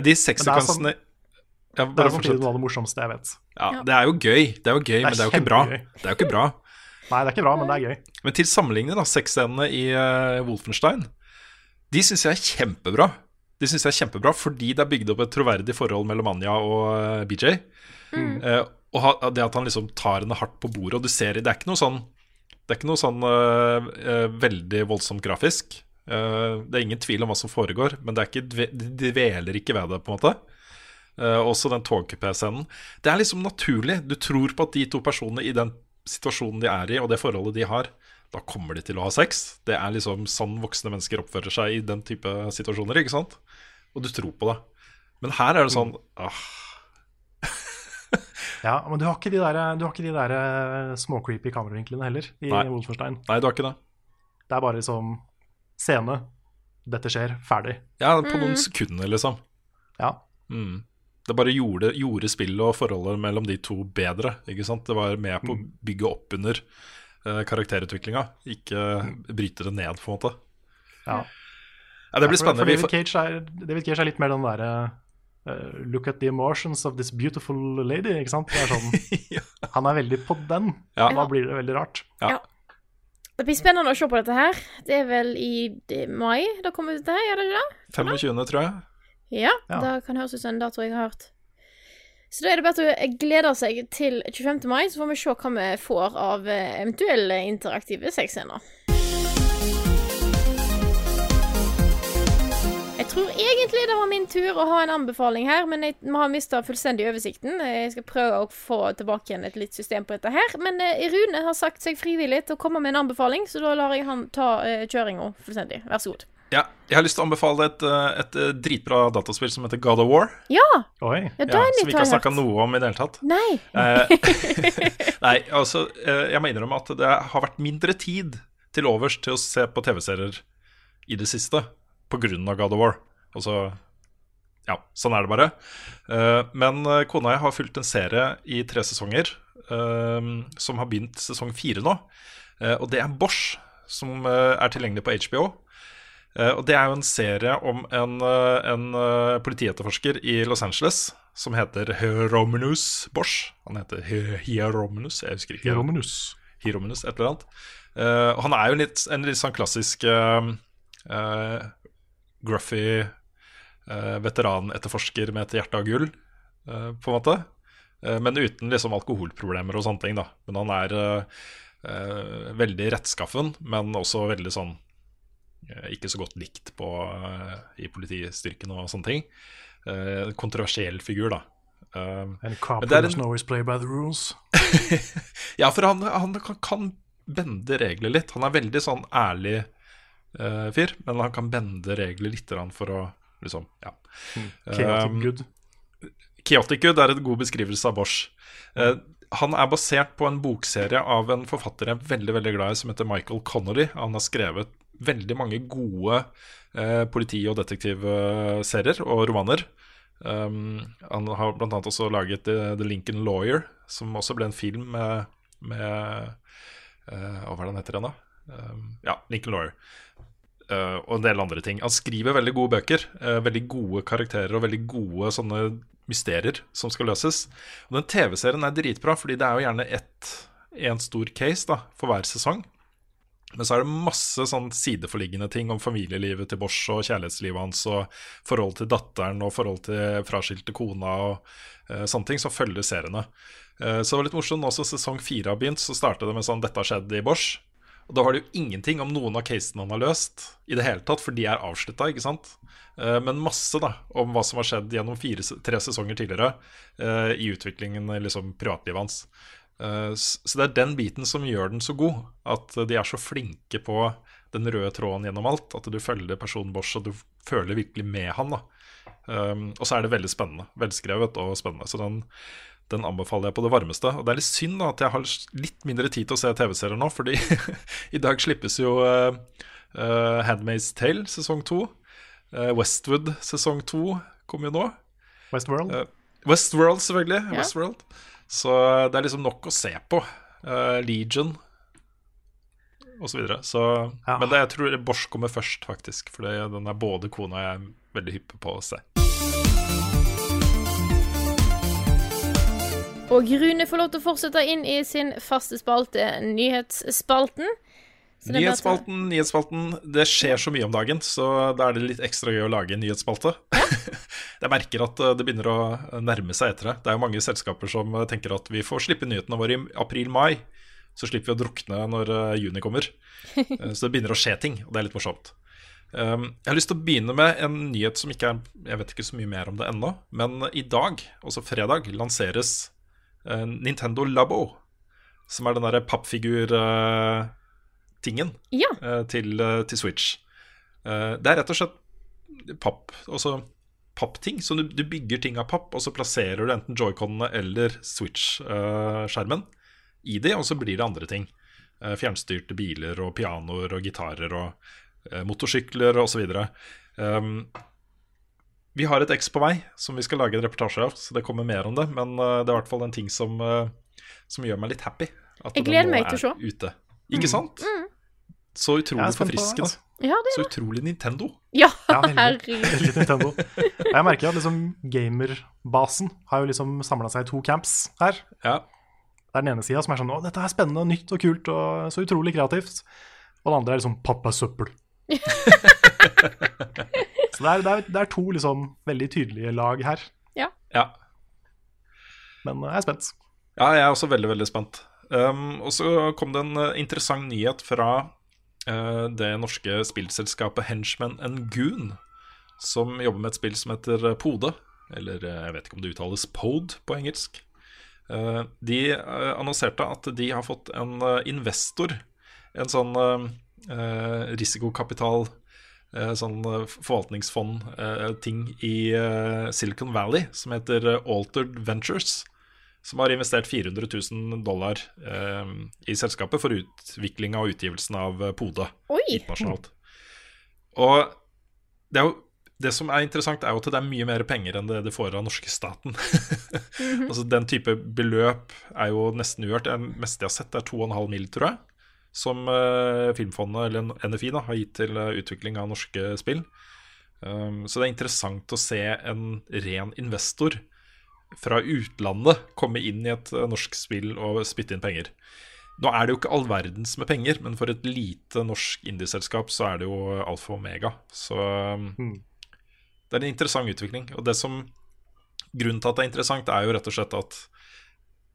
De sexsekvensene sexsekvensene ja, Det er samtidig noe av det morsomste jeg vet. Ja, det er jo gøy, det er jo gøy, men det er jo ikke bra. Det er jo ikke bra. Nei, det er ikke bra, men det er gøy. Men til sammenligning, da, sexscenene i uh, Wolfenstein, de syns jeg er kjempebra. De synes jeg er kjempebra fordi det er bygd opp et troverdig forhold mellom Anja og uh, BJ. Eh, og ha, det at han liksom tar henne hardt på bordet, og du ser det er ikke noe sånn Det er ikke noe sånn eh, eh, veldig voldsomt grafisk. Eh, det er ingen tvil om hva som foregår, men det er ikke, de dveler ikke ved det, på en måte. Eh, også den togkupé-scenen. Det er liksom naturlig. Du tror på at de to personene i den situasjonen de er i, og det forholdet de har, da kommer de til å ha sex. Det er liksom sånn voksne mennesker oppfører seg i den type situasjoner, ikke sant? Og du tror på det. Men her er det sånn ah, Ja, men du har ikke de der, du har ikke de der små småcreepy kameravinklene heller i Nei. Wolfenstein. Nei, du har ikke det. Det er bare liksom scene. Dette skjer. Ferdig. Ja, på noen sekunder, liksom. Ja. Mm. Det bare gjorde, gjorde spillet og forholdet mellom de to bedre. Ikke sant? Det var med på å bygge opp under uh, karakterutviklinga, ikke bryte det ned, på en måte. ja. Ja, det blir For- for spennende. David Cage, er, David Cage er litt mer den derre uh, Look at the emotions of this beautiful lady. Ikke sant? Det er sånn, Ja. han er veldig på den. Ja. Da blir det veldig rart. Ja. Det blir spennende å se på dette her. Det er vel i eh, mai da kommer dette her, gjør det ikke det? 25., tror jeg. Ja, Ja. det kan høres ut som en dato jeg har hørt. Så da er det bare at å glede seg til 25. mai, så får vi se hva vi får av eh, eventuelle interaktive sexscener. Jeg tror egentlig det var min tur å ha en anbefaling her, men jeg må ha mista fullstendig oversikten. Jeg skal prøve å få tilbake igjen et litt system på dette her. Men eh, Rune har sagt seg frivillig til å komme med en anbefaling, så da lar jeg han ta uh, kjøringa fullstendig. Vær så god. Ja, jeg har lyst til å anbefale et, eh, et eh, dritbra dataspill som heter God of War. Ja! Oi. Ja, Ja, som vi ikke har snakka noe om i det hele tatt. Nei. Eh, Nei, altså, jeg må innrømme at det har vært mindre tid til overs til å se på TV-serier i det siste av God of War. Altså, ja, sånn er det bare. Eh, men kona og jeg har fulgt en serie i tre sesonger som har begynt sesong fire nå. Eh, og det er Bosch, som er tilgjengelig på HBO. Eh, og Det er jo en serie om en, eh, en eh, politietterforsker i Los Angeles som heter Hieromenus Bosch. Han heter Hieromenus, jeg husker ikke. Hieromenus. Hieromenus, et eller annet. Uh, han er jo litt, en litt sånn klassisk uh, gruffy uh, veteranetterforsker med et hjerte av gull, på en måte. Men uten liksom alkoholproblemer og sånne ting, da. Men han er veldig rettskaffen, men også veldig sånn ikke så godt likt på, eh, i politistyrken og sånne ting. Eh, kontroversiell figur, da. Eh, cop er who doesn't always play by the rules. ja, for han, han kan, kan bende regler litt. Han er veldig sånn ærlig uh, fyr, men han kan bende regler litt for å liksom Ja. Chaotic Um, good. Chaotic Good er en god beskrivelse av Bosch. Uh, han er basert på en bokserie av en forfatter jeg er veldig veldig glad i, som heter Michael Connery. Han har skrevet veldig mange gode eh, politi- og detektivserier og romaner. Um, han har annet også laget The, The Lincoln Lawyer, som også ble en film med, med uh, Hva er det den heter igjen, da? Um, ja, Lincoln Lawyer. Uh, og en del andre ting. Han skriver veldig gode bøker. Uh, veldig gode karakterer og veldig gode sånne mysterier som skal løses. Og den TV-serien er dritbra, fordi det er jo gjerne ett en stor case da, for hver sesong. Men så er det masse sånn sideforliggende ting om familielivet til Bosch og kjærlighetslivet hans og forhold til datteren og forhold til fraskilte kona og uh, sånne ting som følger seriene. Uh, så det var litt morsomt. Også sesong fire har begynt, så startet det med sånn 'Dette har skjedd i Bosch'. Og da har det jo ingenting om noen av casene han har løst i det hele tatt, for de er avslutta, ikke sant? Eh, Men masse da om hva som har skjedd gjennom fire, tre sesonger tidligere i utviklingen i liksom, privatlivet hans. Eh, Så det er den biten som gjør den så god. At de er så flinke på den røde tråden gjennom alt. At du følger personen Bosch, og du føler virkelig med han. da Um, og så er det veldig spennende. Velskrevet og spennende. Så den, den anbefaler jeg på det varmeste. Og det er litt synd da at jeg har litt mindre tid til å se TV-serier nå, fordi i dag slippes jo uh, uh, Handmaid's Tale sesong to. Uh, Westwood sesong to kommer jo nå. Westworld. Westworld, selvfølgelig. Yeah. Westworld. Så det er liksom nok å se på. Uh, Legion og så videre. Så, Ja. Men det, jeg tror Bosch kommer først, faktisk. For den er både kona og jeg er veldig hyppe på å se. Og Rune får lov til å fortsette inn i sin faste spalte, Nyhetsspalten. Nyhetsspalten, nyhetsspalten. Det skjer så mye om dagen, så da er det litt ekstra gøy å lage en nyhetsspalte. jeg merker at eh, det begynner å nærme seg etter det. Det er jo mange selskaper som eh, tenker at vi får slippe nyhetene våre i april-mai. Så slipper vi å drukne når eh, juni kommer. Så det begynner å skje ting, og det er litt morsomt. Um, jeg har lyst til å begynne med en nyhet som ikke er Jeg vet ikke så mye mer om det ennå, men i dag, altså fredag, lanseres Nintendo Labo. Som er den derre pappfigur-tingen Ja. til, eh, til Switch. Eh, det er rett og slett papp, altså pappting. Så du, du bygger ting av papp, og så plasserer du enten joyconene eller Switch-skjermen i de, og så blir det andre ting. Eh, Fjernstyrte biler og pianoer og gitarer og eh, motorsykler osv. Um, vi har et X på vei som vi skal lage en reportasje av, så det kommer mer om det. Men eh, det er i hvert fall en ting som, eh, som gjør meg litt happy. At Jeg gleder meg til å se. Ute. Ikke sant? Så utrolig altså. Ja, det Så utrolig Nintendo. Ja, Ja, herregud. Veldig Nintendo. Jeg merker at liksom gamerbasen har jo liksom samla seg i to camps her. Ja. Det er den ene sida som er sånn 'Å, dette er spennende, nytt og kult og så utrolig kreativt'. Og den andre er liksom 'pappa søppel'. så det er, det, er, det er to liksom veldig tydelige lag her. ja. Men jeg er spent. Ja, jeg er også veldig, veldig spent. Um, og så kom det en eh, interessant nyhet fra eh, det norske spillselskapet Henchman and Goon, som jobber med et spill som heter eh, Pode. Eller eh, jeg vet ikke om det uttales Pode på engelsk. Eh, de eh, annonserte at de har fått en eh, investor, en sånn eh, eh, risikokapital eh, Sånn eh, forvaltningsfond-ting i eh, Silicon Valley som heter eh, Altered Ventures som har investert 400 000 dollar eh, i selskapet for utviklinga og utgivelsen av eh, Pode internasjonalt. Og det, er jo, det som er interessant, er jo at det er mye mer penger enn det de får av norske staten. altså Den type beløp er jo nesten uhørt. Det meste jeg har sett, er 2,5 mill., tror jeg. Som eh, Filmfondet, eller NFI, da, har gitt til eh, utvikling av norske spill. Um, så det er interessant å se en ren investor fra utlandet komme inn i et eh, norsk spill og spytte inn penger. Nå er det jo ikke all verdens med penger, men for et lite norsk indieselskap så er det jo alfa og omega. Så mm. det er en interessant utvikling. Og det som grunnen til at det er interessant, er jo rett og slett at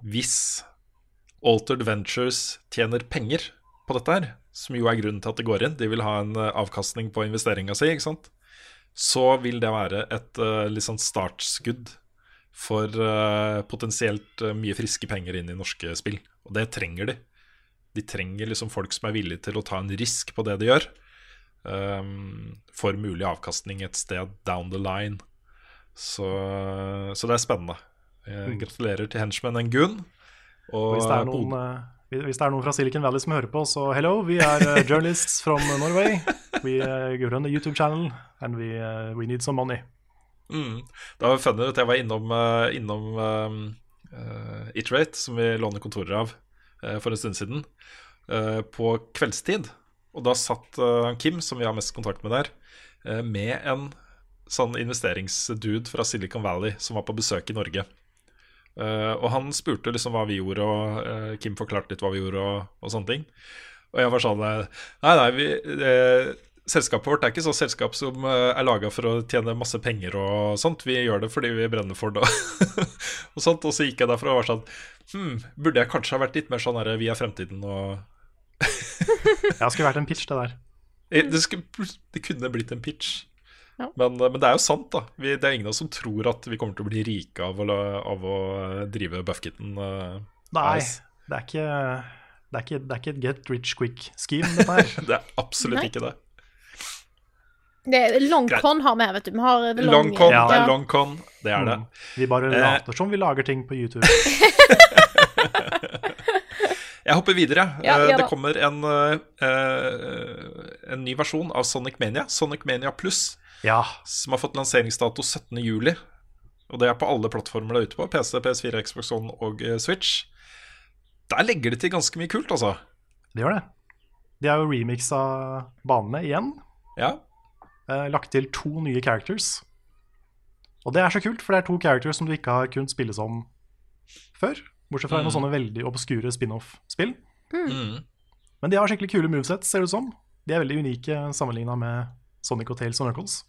hvis Altered Ventures tjener penger på dette her, som jo er grunnen til at det går inn, de vil ha en eh, avkastning på investeringa si, ikke sant, så vil det være et uh, litt sånn startskudd for eh, potensielt eh, mye friske penger inn i norske spill. Og det trenger de. De trenger liksom folk som er villige til å ta en risk på det de gjør, um, for mulig avkastning et sted down the line. Så, så det er spennende. Jeg gratulerer til henchman Engun. Og Hvis det, er noen, eh, hvis det er noen fra Silicon Valley som hører på, så hello, we are uh, journalists from Norway. We run a YouTube channel, and we, we need some money. Mm. Det var funny at jeg var innom, eh, innom uh, Iterate, som vi låner kontorer av uh, for en stund siden, uh, på kveldstid. Og da satt han Kim, som vi har mest kontakt med der, eh, med en sånn investeringsdude fra Silicon Valley som var på besøk i Norge. Eh, og han spurte liksom hva vi gjorde, og eh, Kim forklarte litt hva vi gjorde, og, og sånne ting. Og jeg var sånn eh, Nei, nei, vi, eh, selskapet vårt er ikke sånn selskap som eh, er laga for å tjene masse penger og sånt. Vi gjør det fordi vi brenner for det. og sånt Og så gikk jeg derfra og var sånn Hm, burde jeg kanskje ha vært litt mer sånn her Vi er fremtiden og Ja, skulle vært en pitch, det der. Eh, det, skulle, det kunne blitt en pitch. Ja. Men, eh, men det er jo sant, da. Vi, det er ingen av oss som tror at vi kommer til å bli rike av å, av å drive Buffkitten. Uh, Nei, det er ikke det er, ikke, det er ikke et get rich quick-scheme, dette her. Det er absolutt Nei. ikke det. Det er long Greit. con har vi her, vet du. Vi har long, Long con, Ja. det er long con. Det er det. Mm. Vi bare Eh. later som vi lager ting på YouTube. Jeg hopper videre. Ja, Eh, ja det kommer en, eh, en ny versjon av Sonic Mania, Sonic Mania Pluss, Ja, som har fått lanseringsdato 17.07. Og det er på alle plattformer det er ute på. PC, PS4, Xbox One og Switch. Der legger de til ganske mye kult, altså. det gjør det. De har jo remixa banene igjen. Ja. Eh, lagt til to nye characters. Og det er så kult, for det er to characters som du ikke har kunnet spille som før. Bortsett fra noen sånne veldig obskure spin-off-spill. Mm. Men de har skikkelig kule movesets, ser det ut som. De er veldig unike sammenligna med Sonic og Tales og Knuckles.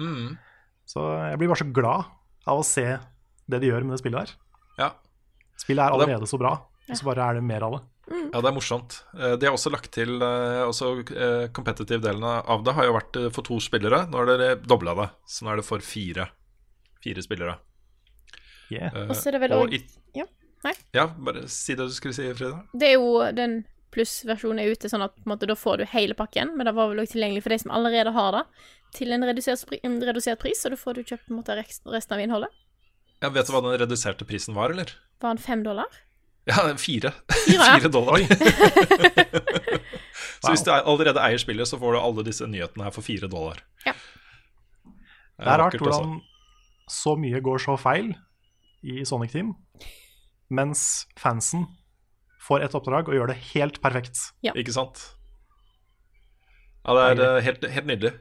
Mm. Så jeg blir bare så glad av å se det de gjør med det spillet her. ja. Spillet er allerede så bra, og så bare er det mer av det. Ja, det er morsomt. Eh, De har også lagt til eh, også eh, competitive-delen av det har jo vært for to spillere. Nå har dere dobla det, så nå er det for fire. Fire spillere. Yeah. Og så er det vel òg i- Ja. Ja, bare si det du skulle si, Frida. Det er jo den plussversjonen er ute, sånn at på en måte, da får du hele pakken. Men det var vel også tilgjengelig for de som allerede har det, til en redusert, en redusert pris. Og da får du kjøpt på en måte resten av innholdet. Ja, vet du hva den reduserte prisen var, eller? Var den fem dollar? Ja, fire. Fire, ja. Fire dollar. så hvis du er- allerede eier spillet, så får du alle disse nyhetene her for fire dollar. Ja. Det er rart altså. hvordan så mye går så feil i Sonic Team, mens fansen får et oppdrag og gjør det helt perfekt. Ja. Ikke sant? Ja, det er eh, helt, helt nydelig.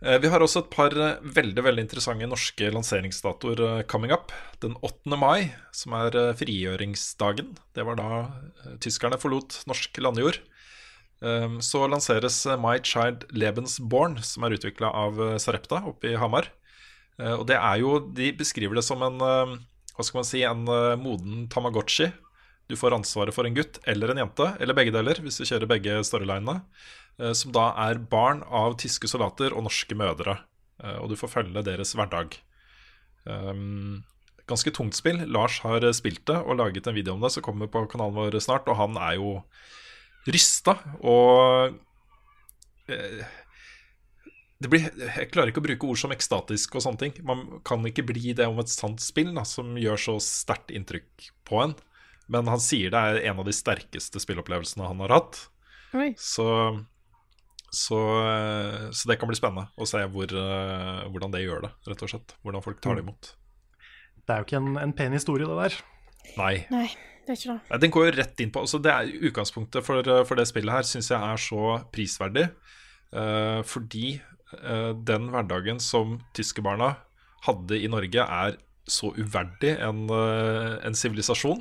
Eh, Vi har også et par eh, veldig veldig interessante norske lanseringsdatoer eh, coming up. Den 8. mai, som er frigjøringsdagen. Det var da tyskerne forlot norsk landjord. Så lanseres My Child Lebensborn, som er utvikla av Sarepta oppe i Hamar. Og det er jo De beskriver det som en Hva skal man si En moden Tamagotchi. Du får ansvaret for en gutt eller en jente, eller begge deler, hvis du kjører begge storylinene. eh, Som da er barn av tyske soldater og norske mødre. Eh, Og du får følge deres hverdag. Um, ganske tungt spill. Lars har spilt det og laget en video om det som kommer på kanalen vår snart, og han er jo rysta. Og eh, blir, Jeg klarer ikke å bruke ord som ekstatisk og sånne ting. Man kan ikke bli det om et sant spill da, som gjør så sterkt inntrykk på en. Men han sier det er en av de sterkeste spillopplevelsene han har hatt. Så, så, så det kan bli spennende å se hvor, eh, hvordan det gjør det, rett og slett. Hvordan folk tar det imot. Det er jo ikke en, en pen historie, det der. Nei. Nei, det er ikke det. Nei, Den går jo rett inn på altså det er Utgangspunktet for, eh, for det spillet her syns jeg er så prisverdig. Uh, fordi uh, den hverdagen som tyskerbarna hadde i Norge, er så uverdig en eh, en sivilisasjon.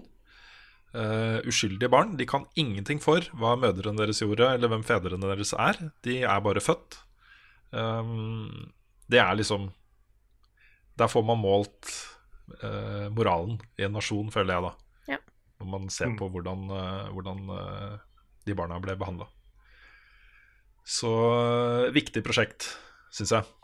Eh, uskyldige barn. De kan ingenting for hva mødrene deres gjorde, eller hvem fedrene deres er. De er bare født. Um, det er liksom Der får man målt uh, moralen i en nasjon, føler jeg, da. Ja. Når man ser på hvordan, uh, hvordan de barna ble behandla. Så viktig prosjekt, syns jeg.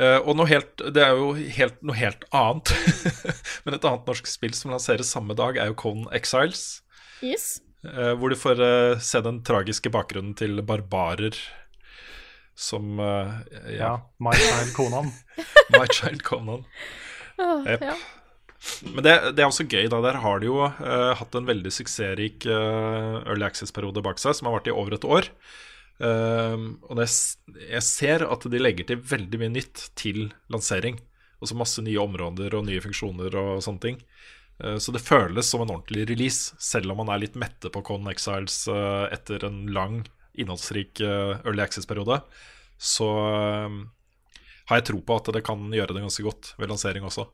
Eh, og noe helt, det er jo helt, noe helt annet. Men et annet norsk spill som lanseres samme dag, er jo Conan Exiles. Yes. eh, hvor du får eh, se den tragiske bakgrunnen til barbarer som Ja. Ja, My Child Conan. My Child Conan. Jep. ja. Men det, det er også gøy. da Der har de jo uh, hatt en veldig suksessrik uh, Early Access-periode bak seg, som har vart i over et år. Ehm, og det, jeg ser at de legger til veldig mye nytt til lansering. Også masse nye områder og nye funksjoner og sånne ting. Eh, så det føles som en ordentlig release, selv om man er litt mette på Con Exiles eh, etter en lang, innholdsrik eh, Early Access-periode. Så eh, har jeg tro på at det kan gjøre det ganske godt ved lansering også.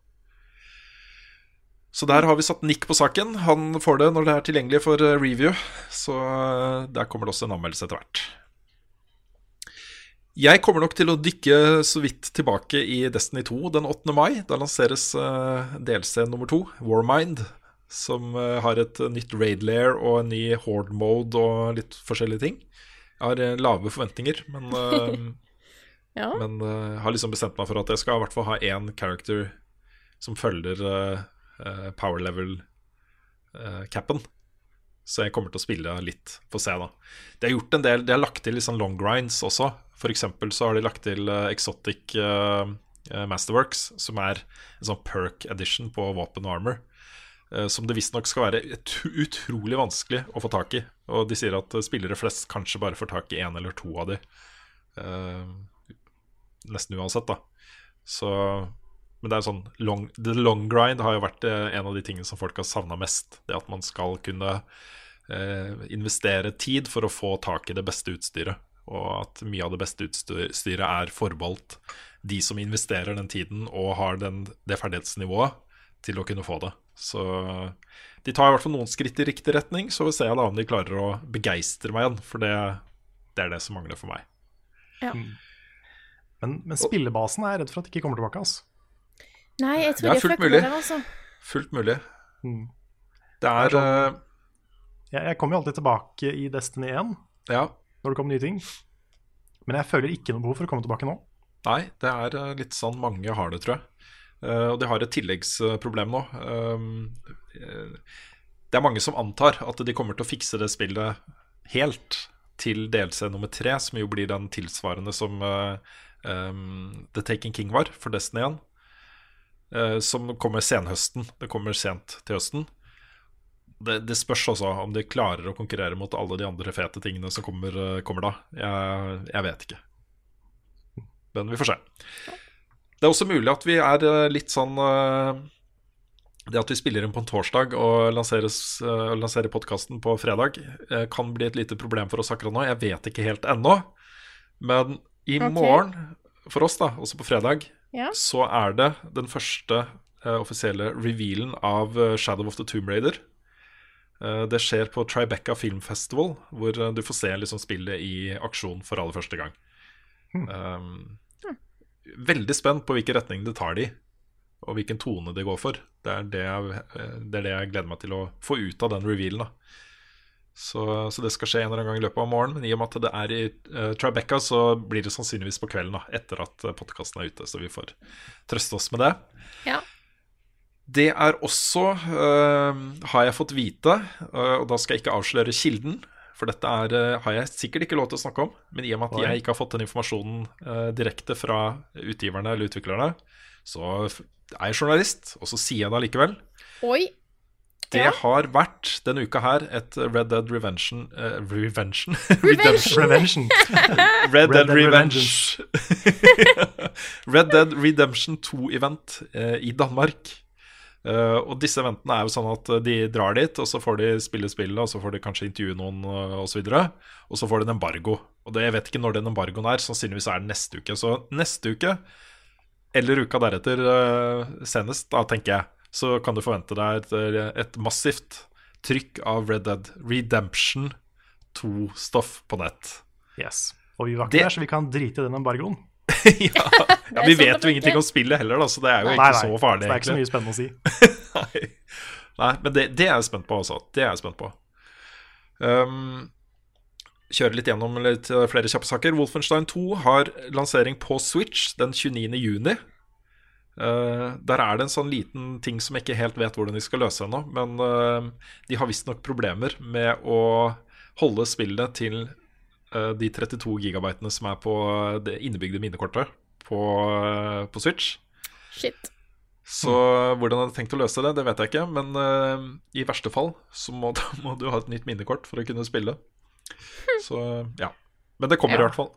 Så der har vi satt Nick på saken. Han får det når det er tilgjengelig for review. Så der kommer det også en anmeldelse etter hvert. Jeg kommer nok til å dykke så vidt tilbake i Destiny 2 den 8. mai. Da lanseres eh, DLC nummer to, Warmind, som eh, har et nytt raid lair og en ny horde mode og litt forskjellige ting. Jeg har eh, lave forventninger, men, Ja. men har liksom bestemt meg for at jeg skal i hvert fall ha én character som følger power level-capen. så jeg kommer til å spille litt, få se, da. De har gjort en del, de har lagt til litt sånn long grinds også. For eksempel så har de lagt til eh, Exotic eh, eh, Masterworks, som er en sånn perk edition på våpen og armor. som det visstnok skal være ut utrolig vanskelig å få tak i. Og de sier at spillere flest kanskje bare får tak i én eller to av de. Nesten uansett, da. Så Men det er sånn long, The long grind har jo vært en av de tingene som folk har savna mest. Det at man skal kunne eh, investere tid for å få tak i det beste utstyret. Og at mye av det beste utstyret er forbeholdt de som investerer den tiden og har den, det ferdighetsnivået til å kunne få det. Så de tar i hvert fall noen skritt i riktig retning, så ser jeg da om de klarer å begeistre meg igjen. For det, det er det som mangler for meg. Ja. Men, men spillebasen er jeg redd for at ikke kommer tilbake. Altså. Nei, jeg tror Det er fullt mulig. med altså. Fullt mulig. Mm. Det er er eh, Jeg, jeg kommer jo alltid tilbake i Destiny 1 Ja. Når det kommer nye ting. Men jeg føler ikke noe behov for å komme tilbake nå. Nei, det er eh, litt sånn mange har det, tror jeg. Eh, og de har et tilleggsproblem nå. Eh, det er mange som antar at de kommer til å fikse det spillet helt til DLC nummer tre, som jo blir den tilsvarende som The Taking King var for Destiny 1. eh, som kommer senhøsten. Det kommer sent til høsten. Det, det spørs også om de klarer å konkurrere mot alle de andre fete tingene som kommer, eh, kommer da. Jeg, jeg vet ikke. Men vi får se. Det er også mulig at vi er eh, litt sånn eh, Det at vi spiller inn på en torsdag og lanseres, lanserer podkasten på fredag, kan bli et lite problem for oss akkurat nå. Jeg vet ikke helt ennå. Men i okay. morgen, for oss, da, også på fredag, Ja. så er det den første offisielle revealen av Shadow of the Tomb Raider. Eh, det skjer på Tribeca Film Festival, hvor eh, du får se liksom, spillet i aksjon for aller første gang. Um, veldig spent på hvilken retning det tar de, og hvilken tone de går for. Det er det jeg, eh, det er det jeg gleder meg til å få ut av den revealen. da så, så det skal skje en eller annen gang i løpet av morgenen. Men i og med at det er i uh, Tribeca, så blir det sannsynligvis på kvelden, da, etter at podkasten er ute. Så vi får trøste oss med det. Ja. Det er også, øh, har jeg fått vite, øh, og da skal jeg ikke avsløre kilden, for dette er, øh, har jeg sikkert ikke lov til å snakke om, men i og med at Oi. jeg ikke har fått den informasjonen direkte fra utgiverne eller utviklerne, så er jeg journalist, og så sier jeg det allikevel. Oi. Det Ja. har vært denne uka her et Red Dead Revention uh, Revention? Revention. Prevention. Red Red Dead Dead Revenge. Red Dead Redemption 2-event uh, i Danmark. Eh, og disse eventene er jo sånn at eh, de drar dit, og så får de spille spillet, og så får de kanskje intervjue noen, uh, osv. Og, og så får de en embargo. Og det, jeg vet ikke når den embargoen er, sannsynligvis er det neste uke. Så neste uke, eller uka deretter eh, senest, da tenker jeg, så kan du forvente deg et, eh, et massivt trykk av Red Dead Redemption 2-stoff på nett. Yes. Og vi var Det- ikke der, så vi kan drite i den embargoen. ja. ja, Vi vet jo ingenting om spillet heller, da, så det er jo Nei, ikke nei, så farlig. så det er ikke så mye spennende å si. Nei. Nei, men det, det er jeg spent på også. Det er jeg spent på. Um, kjøre litt gjennom litt eh, flere kjappe saker. Wolfenstein 2 har lansering på Switch den 29. juni. Eh, der er det en sånn liten ting som jeg ikke helt vet hvordan de skal løse ennå. Men uh, de har visstnok problemer med å holde spillet til de 32 gigabytene som er på det innebygde minnekortet på, eh, på Switch. Shit. Så hvordan han har tenkt å løse det, det vet jeg ikke. Men uh, i verste fall så må, da må du ha et nytt minnekort for å kunne spille. Så ja. Men det kommer Ja. i hvert fall.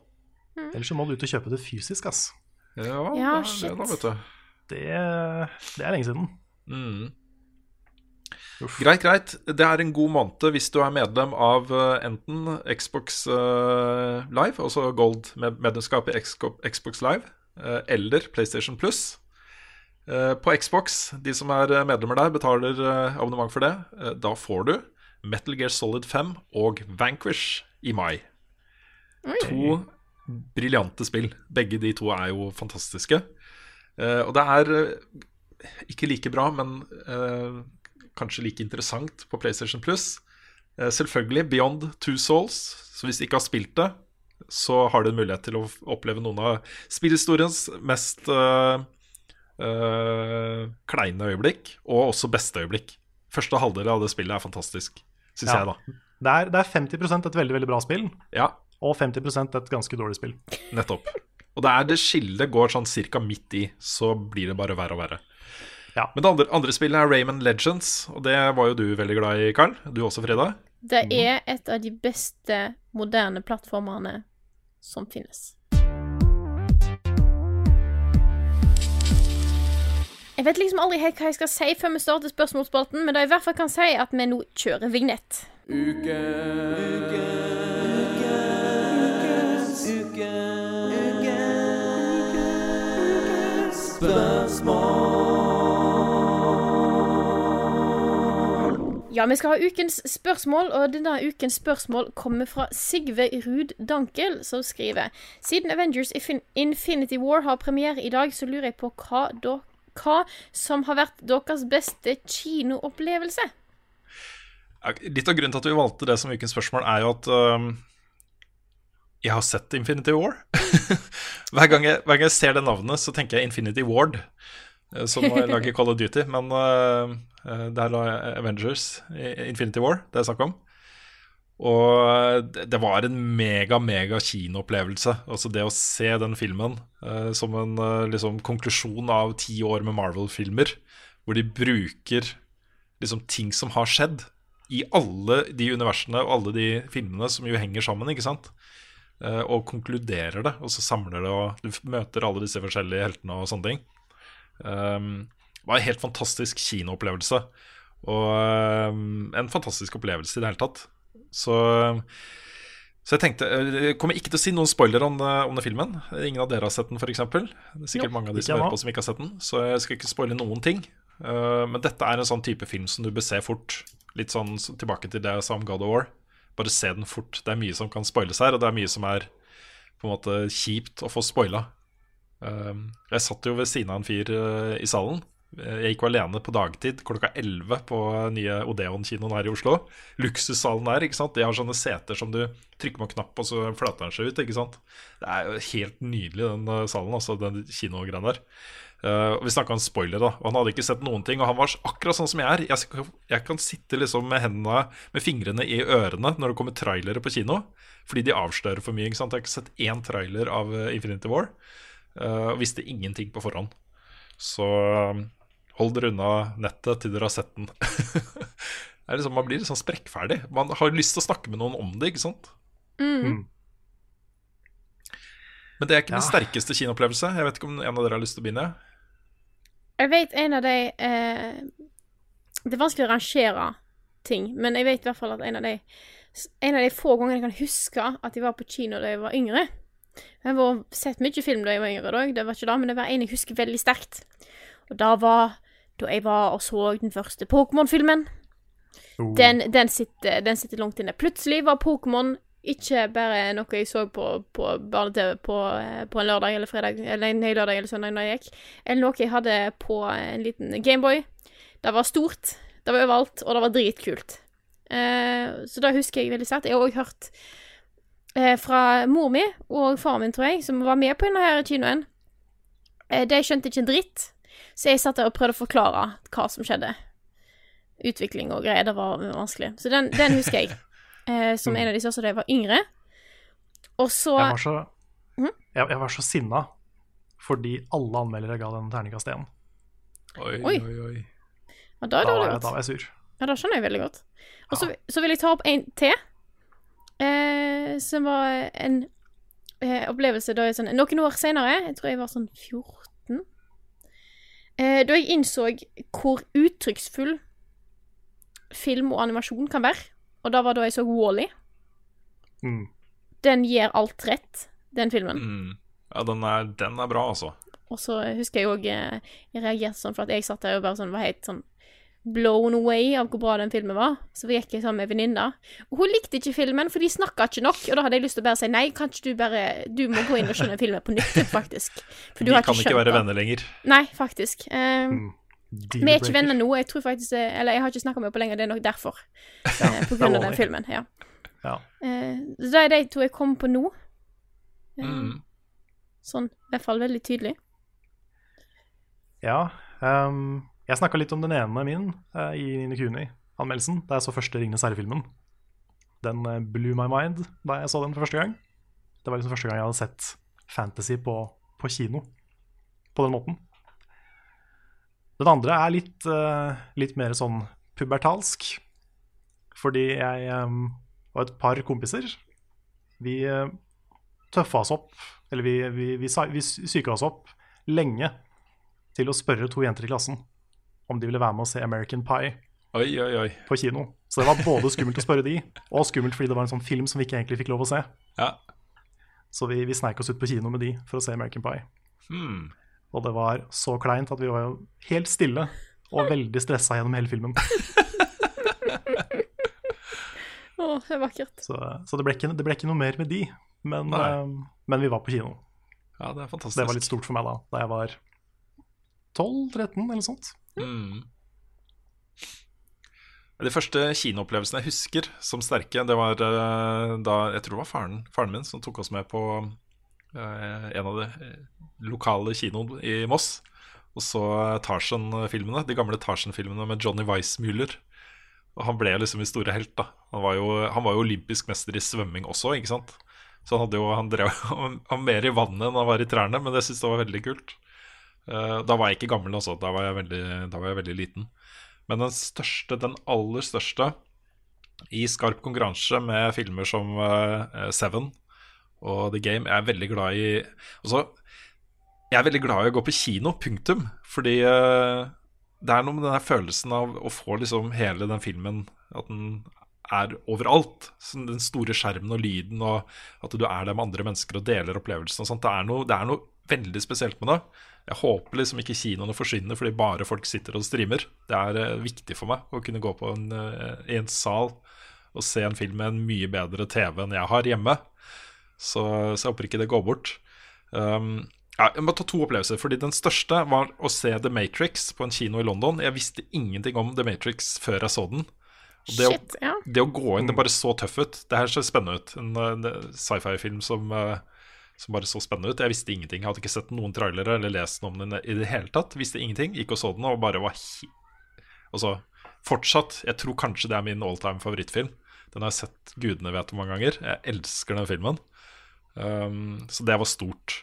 Ellers så må du ut og kjøpe det fysisk, ass. Ja, Ja, det shit. det da, vet du. Det, det er lenge siden. Mm. Greit, greit. Det er en god måned hvis du er medlem av eh, enten Xbox eh, Live, altså Gold med medlemskap i Xbox Live, eh, eller PlayStation Plus. Eh, på Xbox, de som er medlemmer der, betaler abonnement for det. Da får du Metal Gear Solid 5 og Vanquish i mai. To briljante spill. Begge de to er jo fantastiske. Eh, og det er ikke like bra, men eh, kanskje like interessant på PlayStation Plus. Eh, selvfølgelig Beyond Two Souls, så hvis du ikke har spilt det, så har du en mulighet til å oppleve noen av spillhistoriens mest eh, eh, kleine øyeblikk, og også beste øyeblikk. Første halvdel av det spillet er fantastisk, syns Ja. jeg, da. Det er, det er 50% et veldig veldig bra spill, Ja, og 50% et ganske dårlig spill. nettopp. Og det er det skillet går sånn cirka midt i, så blir det bare verre og verre. Ja. Men det andre, andre spillet er Rayman Legends, og det var jo du veldig glad i, Carl. Du også, Frida? Det er et av de beste moderne plattformene som finnes. Jeg vet liksom aldri helt hva jeg skal si før vi starter spørsmålsspalten, men det jeg i hvert fall kan si, er at vi nå kjører vignett. Ja, vi skal ha ukens spørsmål, og denne ukens spørsmål kommer fra Sigve Ruud Dankel, som skriver Siden Avengers Infinity War har premiere i dag, så lurer jeg på hva, da, hva som har vært deres beste kinoopplevelse. Litt av grunnen til at vi valgte det som ukens spørsmål, er jo at øhm, jeg har sett Infinity War. hver, gang jeg, hver gang jeg ser det navnet, så tenker jeg Infinity Ward, som lager Call of Duty. Men uh, øh, det er Avengers, Infinity War, det er snakk om. Og det var en mega, mega kinoopplevelse. Altså det å se den filmen uh, som en uh, liksom, konklusjon av ti år med Marvel-filmer, hvor de bruker liksom, ting som har skjedd i alle de universene og alle de filmene som jo henger sammen, ikke sant? Uh, og konkluderer det, og så samler det, og du møter alle disse forskjellige heltene og sånne ting. Um, det var en helt fantastisk kinoopplevelse. Og um, en fantastisk opplevelse i det hele tatt. Så, så jeg tenkte eh, Jeg kommer ikke til å si noen spoiler om, om den filmen. Ingen av dere har sett den, f.eks. Det er sikkert Jo, mange av de som hører på som ikke har sett den. Så jeg skal ikke spoile noen ting. Uh, men dette er en sånn type film som du bør se fort. Litt sånn tilbake til det jeg sa om God of War. Bare se den fort. Det er mye som kan spoiles her, og det er mye som er på en måte kjipt å få spoila. Um, jeg satt jo ved siden av en fyr eh, i salen. Jeg gikk jo alene på dagtid klokka 11 på nye Odeon-kinoen her i Oslo. Luksussalen der. ikke sant? De har sånne seter som du trykker på en knapp, og så flater den seg ut. ikke sant? Det er jo helt nydelig, den eh, salen, altså, den kinogreia der. Uh, vi snakka om spoiler, da. Og han hadde ikke sett noen ting. Og han var akkurat sånn som jeg er. Jeg, jeg kan sitte liksom med hendene Med fingrene i ørene når det kommer trailere på kino. Fordi de avslører for mye. ikke sant? Jeg har ikke sett én trailer av eh, Infinity War. Eh, og visste ingenting på forhånd. Så eh, hold dere unna nettet til dere har sett den. det er liksom, man blir litt sånn sprekkferdig. Man har lyst til å snakke med noen om det, ikke sant? Mm. Men det er ikke min sterkeste kinoopplevelse. Jeg vet ikke om en av dere har lyst til å begynne? Jeg vet en av de eh, Det er vanskelig å rangere ting, men jeg vet i hvert fall at en av de En av de få gangene jeg kan huske at jeg var på kino da jeg var yngre Jeg har sett mye film da jeg var yngre, det var ikke det, men det var en jeg husker veldig sterkt. Og det var da jeg var og så den første Pokémon-filmen. Oh. Den, den, sitter, den sitter langt inne. Plutselig var Pokémon ikke bare noe jeg så på, på barne-TV på, eh, på en lørdag eller fredag, eller en hel lørdag eller søndag når jeg gikk, eller noe jeg hadde på en liten Gameboy. Det var stort, det var overalt, og det var dritkult. Eh, så det husker jeg veldig sterkt. Jeg har òg hørt eh, fra mor mi og faren min, tror jeg, som var med på denne her kinoen. Eh, de skjønte ikke en dritt, så jeg satt der og prøvde å forklare hva som skjedde. Utvikling og greier. Det var vanskelig. Så den, den husker jeg. Eh, som en av de største da jeg var yngre. Og så Jeg var så, mm? jeg, jeg var så sinna fordi alle anmeldere ga den terningkast 1. Oi, Oi. oi, oi. ja, da, Da, var jeg- da var jeg sur. Ja, det skjønner jeg veldig godt. Og så, så vil jeg ta opp en til, eh, som var en eh, opplevelse da jeg sånn Noen år senere, jeg tror jeg var sånn 14, eh, da jeg innså hvor uttrykksfull film og animasjon kan være. Og da var da jeg så Wall-E. Mm. Den gjør alt rett, den filmen. Mm. Ja, den er, den er bra, altså. Og så husker jeg òg Jeg reagerte sånn for at jeg satt der og bare sånn var helt sånn blown away av hvor bra den filmen var. Så vi gikk jeg sammen med venninna. Og hun likte ikke filmen, for de snakka ikke nok. Og da hadde jeg lyst til å bare si nei, kan ikke du bare Du må gå inn og skjønne filmen på nytt, faktisk. For du de har kan ikke ikke være venner lenger. Nei, faktisk. Um, Mm. vi er ikke venner nå. Jeg tror faktisk Eller jeg har ikke snakka med henne på lenger, det er nok derfor. Eh, på grunn av den filmen. Ja. Ja. Uh, så det er de to jeg kom på nå. Eh, Mm. Sånn i hvert fall veldig tydelig. Ja, ehm, jeg snakka litt om den ene min eh, i Nine Kuni-anmeldelsen, da jeg så første Ringenes herre-filmen. Den eh, blew my mind da jeg så den for første gang. Det var liksom første gang jeg hadde sett fantasy på, på kino på den måten. Den andre er litt, eh, litt mer sånn pubertalsk, fordi jeg ehm, og et par kompiser Vi uh, tøffa oss opp, eller vi, vi, vi, vi syka oss opp lenge til å spørre to jenter i klassen om de ville være med å se American Pie Oi, oi, oi. på kino. Så det var både skummelt å spørre de, og skummelt fordi det var en sånn film som vi ikke egentlig fikk lov å se. Ja. Så vi, vi sneik oss ut på kino med de for å se American Pie. Hmm. Og det var så kleint at vi var jo helt stille og veldig stressa gjennom hele filmen. Å, det er vakkert. Så, så det, ble ikke, det ble ikke noe mer med de, men, eh, men vi var på kino. ja, det er fantastisk. Det var litt stort for meg da, da jeg var 12-13 eller sånt. Mm. De første kinoopplevelsene jeg husker som sterke, det var eh, da Jeg tror det var faren, faren min som tok oss med på eh, en av de eh, lokale kinoene i Moss. Og så Tarzan-filmene, de gamle Tarzan-filmene med Johnny Weissmuller. Og han ble liksom min store helt. da Han var jo, han var jo olympisk mester i svømming også, ikke sant. Så han, hadde jo, han drev han mer i vannet enn han var i trærne, men det syntes jeg var veldig kult. Eh, da var jeg ikke gammel altså. da var jeg veldig, var jeg veldig liten. Men den største, den aller største, i skarp konkurranse med filmer som eh, Seven og The Game, jeg er veldig glad i Altså, jeg er veldig glad i å gå på kino, punktum. Fordi eh, det er noe med den følelsen av å få liksom hele den filmen At den er overalt. Den store skjermen og lyden, og at du er der med andre mennesker og deler opplevelsen. og. Det er, noe, det er noe veldig spesielt med det. Jeg håper liksom ikke kinoene forsvinner fordi bare folk sitter og streamer. Det er uh, viktig for meg å kunne gå på en, uh, i en sal og se en film med en mye bedre TV enn jeg har hjemme. Så, så jeg håper ikke det går bort. Um, ja, jeg må ta to opplevelser. fordi Den største var å se The Matrix på en kino i London. Jeg visste ingenting om The Matrix før jeg så den. Og det, Shit, å, ja. det å gå inn, det bare så tøff ut. Det her ser spennende ut. En, en sci-fi-film som, eh, som bare så spennende ut. Jeg visste ingenting. Jeg hadde ikke sett noen trailere eller lest noe om den i det hele tatt. Visste ingenting. Gikk og så den og bare var Altså, fortsatt. Jeg tror kanskje det er min alltime favorittfilm. Den har jeg sett gudene vet hvor mange ganger. Jeg elsker den filmen. Um, så det var stort.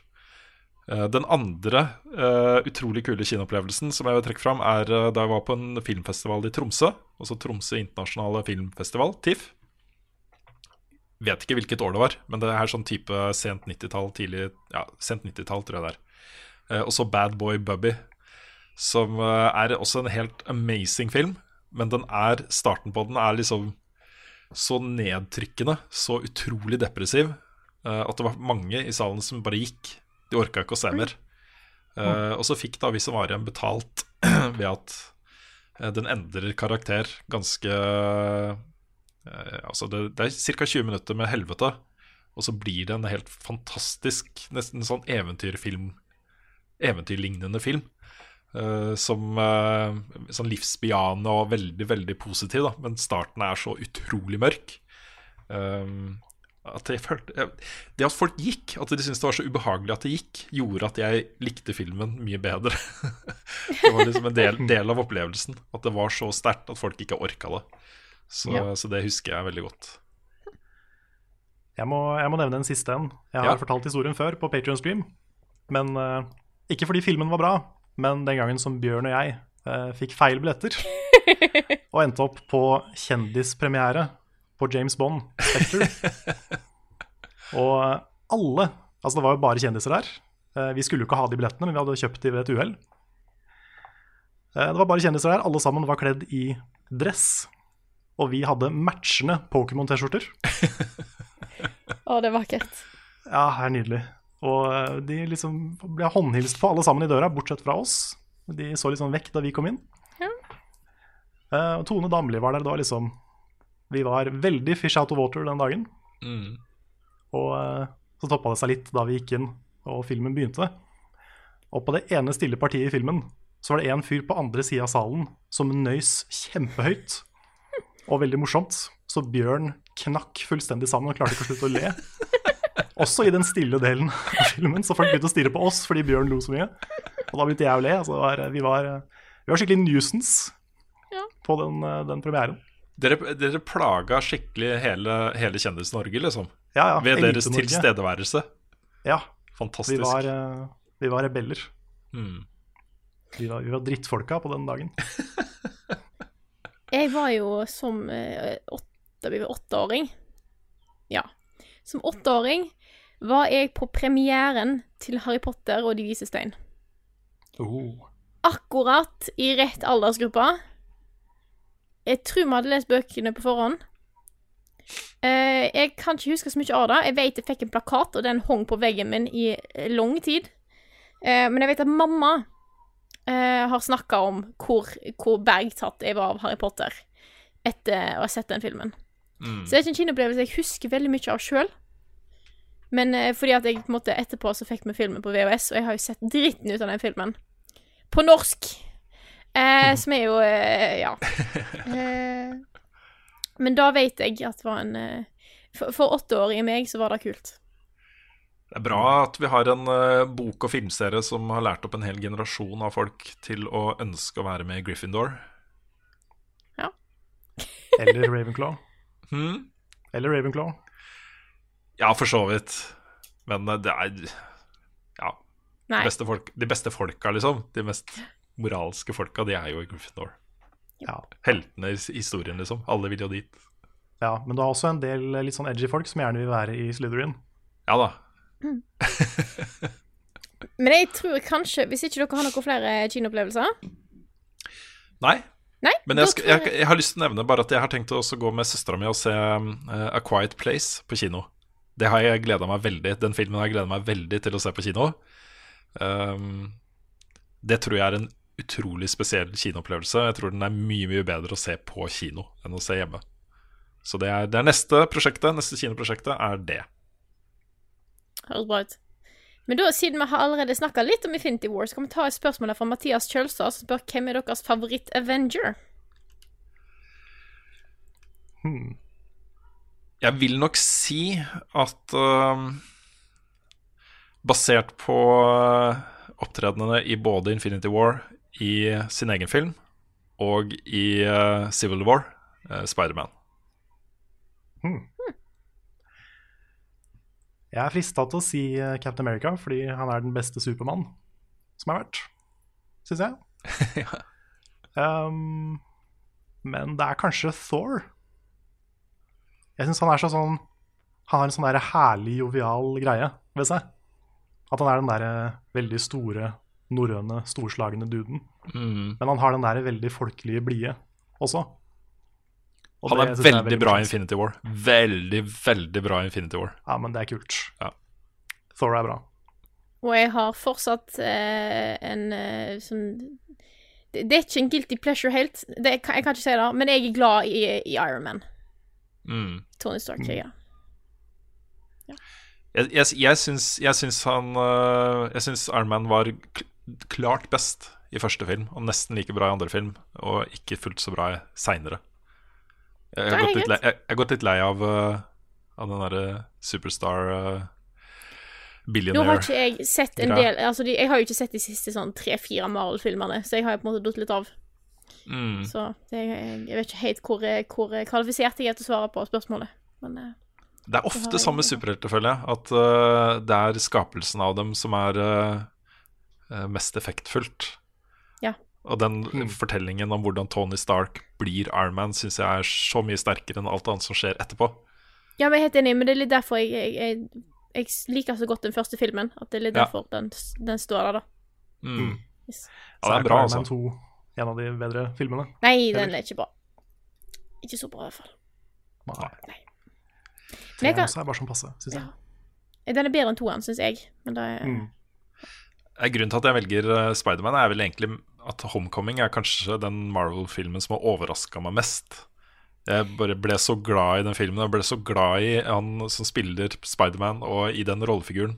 Uh, Den andre uh, utrolig kule kinoopplevelsen som jeg vil trekke fram, er uh, da jeg var på en filmfestival i Tromsø. Altså Tromsø internasjonale filmfestival, TIFF. Vet ikke hvilket år det var, men det er sånn type sent 90-tall, tidlig Ja, sent 90-tall, tror jeg det er. Eh, Og så Bad Boy Bubby, som eh, er også en helt amazing film. Men den er, starten på den er liksom så nedtrykkende, så utrolig depressiv, eh, at det var mange i salen som bare gikk. De orka ikke å se mer. Eh, og så fikk da vi som var igjen, betalt ved at den endrer karakter ganske Altså det, det er ca. 20 minutter med helvete, og så blir det en helt fantastisk, nesten sånn eventyrfilm Eventyrlignende film. Uh, som uh, sånn livsbejaende og veldig, veldig positiv, da. Men starten er så utrolig mørk. Um, at jeg følte Det at folk gikk, at de syntes det var så ubehagelig at det gikk, gjorde at jeg likte filmen mye bedre. det var liksom en del, del av opplevelsen. At det var så sterkt at folk ikke orka det. Så, Ja. så det husker jeg veldig godt. Jeg må, jeg må nevne en siste en. Jeg har Ja. fortalt historien før på Patrion Stream. Men uh, ikke fordi filmen var bra, men den gangen som Bjørn og jeg uh, fikk feil billetter. og endte opp på kjendispremiere på James Bond, Spectre. og alle Altså, det var jo bare kjendiser der. Uh, vi skulle jo ikke ha de billettene, men vi hadde kjøpt de ved et uhell. Det var bare kjendiser der. Alle sammen var kledd i dress. Og vi hadde matchende Pokémon-T-skjorter. Å, det er vakkert. Ja, det er nydelig. Og eh, de liksom ble håndhilst på alle sammen i døra, bortsett fra oss. De så litt sånn vekk da vi kom inn. Ja. Uh, Tone Damli var der. da, liksom Vi var veldig fish out of water den dagen. Mm. Og uh, så toppa det seg litt da vi gikk inn og filmen begynte. Og på det ene stille partiet i filmen så var det en fyr på andre sida av salen som nøys kjempehøyt. Og veldig morsomt. Så Bjørn knakk fullstendig sammen og klarte ikke å slutte å le. Også i den stille delen av filmen, så folk begynte å stirre på oss fordi Bjørn lo så mye. Og da begynte jeg å le. Altså, vi, var, vi var skikkelig nuisance Ja. på den, den premieren. Dere, dere plaga skikkelig hele, hele Kjendis-Norge, liksom? Ja, ja, Ved deres tilstedeværelse. Ja, Fantastisk. vi var, eh, vi var rebeller. Mm. Vi var, vi var drittfolka på den dagen. Jeg var jo som eh, åtte, åtteåring. Ja. Som åtteåring var jeg på premieren til Harry Potter og De vise stein. Oh. Akkurat i rett aldersgruppe. Jeg tror vi hadde lest bøkene på forhånd. Eh, jeg kan ikke huske så mye av det. Jeg vet jeg fikk en plakat, og den hang på veggen min i eh, lang tid. Men jeg vet at mamma eh, har snakka om hvor, hvor bergtatt jeg var av Harry Potter etter å ha sett den filmen. Mm. Så det er ikke en kinoopplevelse jeg husker veldig mye av sjøl. Men eh, fordi at jeg på en måte etterpå så fikk vi filmen på VHS, og jeg har jo sett dritten ut av den filmen. På norsk. Eh, som er jo Ja. Eh, men da vet jeg at det var en For, for åtteårige meg så var det kult. Det er bra at vi har en uh, bok- og filmserie som har lært opp en hel generasjon av folk til å ønske å være med i Gryffindor. Ja. Eller Ravenclaw. Hmm? Eller Ravenclaw. Ja, for så vidt. Men uh, det er Ja. De beste, folk, de beste folka, liksom. De mest moralske folka, de er jo i Gryffindor. Ja. Heltene i historien, liksom. Alle vil jo dit. ja, men du har også en del litt sånn edgy folk som gjerne vil være i Slytherin. Ja da. Men jeg tror kanskje, hvis ikke dere har noen flere kinoopplevelser Nei. Nei, Men jeg, skal, jeg, jeg har lyst til å nevne bare at jeg har tenkt å også gå med søstera mi og se uh, A Quiet Place på kino. Det har jeg gleda meg veldig Den filmen har jeg gleda meg veldig til å se på kino. Um, det tror jeg er en utrolig spesiell kinoopplevelse. Jeg tror den er mye mye bedre å se på kino enn å se hjemme. Så det er, det er neste prosjektet. Neste kinoprosjektet er det. Høres bra ut. Men da, siden vi har allerede snakka litt om Infinity War, så kan vi ta et spørsmål fra Mathias Kjølstad, som spør hvem er deres favoritt-Avenger? Hmm. Jeg vil nok si at uh, Basert på uh, opptredenene i både Infinity War, i sin egen film, og i uh, Civil War, uh, Spiderman. Hmm. Jeg er frista til å si eh, Captain America, fordi han er den beste Supermann som har vært, syns jeg. um, men det er kanskje Thor. Jeg syns han er så sånn Han har en sånn der herlig, jovial greie ved seg. At han er den der eh, veldig store, norrøne, storslagne duden. Mm. Men han har den der veldig folkelige blide også. Og Han er jeg veldig bra i. Infinity War. Veldig, veldig bra i Infinity War. Ja, men det er kult. Ja. Thor er bra. Og jeg har fortsatt eh, en eh, sånn det, det er ikke en guilty pleasure helt, det, kan- jeg kan ikke si det, men jeg er glad i, i Iron Man. Mm. Tony Stark. Ja. Jeg, jeg, jeg, syns, jeg syns han øh, Jeg syns Iron Man var klart best i første film, og nesten like bra i andre film, og ikke fullt så bra seinere. Jeg, har gått litt lei- jeg, jeg har gått litt lei av, uh, av den derre superstar Billionaire. Nå har ikke jeg sett en del altså de, Jeg har jo ikke sett de siste sånn tre-fire Marvel-filmene, så jeg har jo på en måte datt litt av. mm. Så det, jeg, jeg vet ikke helt hvor, hvor kvalifisert jeg er til å svare på spørsmålet. Men uh, Det er ofte samme superhelter, føler jeg. At det er skapelsen av dem som er mest effektfullt. Og den fortellingen om hvordan Tony Stark blir Iron Man, syns jeg er så mye sterkere enn alt annet som skjer etterpå. Ja, men jeg er helt enig, men det er litt derfor jeg, jeg, jeg, jeg liker så godt den første filmen. At det er litt Ja. derfor den, den står der, da. Mm. Yes. Ja, det er bra, altså. 2 en av de bedre filmene. Nei, den er ikke bra. Ikke så bra, i hvert fall. Nei. Nei. Men jeg kan, også er bare sånn passe, syns jeg. Ja. den er bedre enn toeren, syns jeg. Men det er Mm. Eh, Grunnen til at jeg velger uh, Spiderman, er vel egentlig at Homecoming er kanskje den Marvel-filmen som har overraska meg mest. Jeg bare ble så glad i den filmen. Jeg ble så glad i han som spiller Spiderman, og i den rollefiguren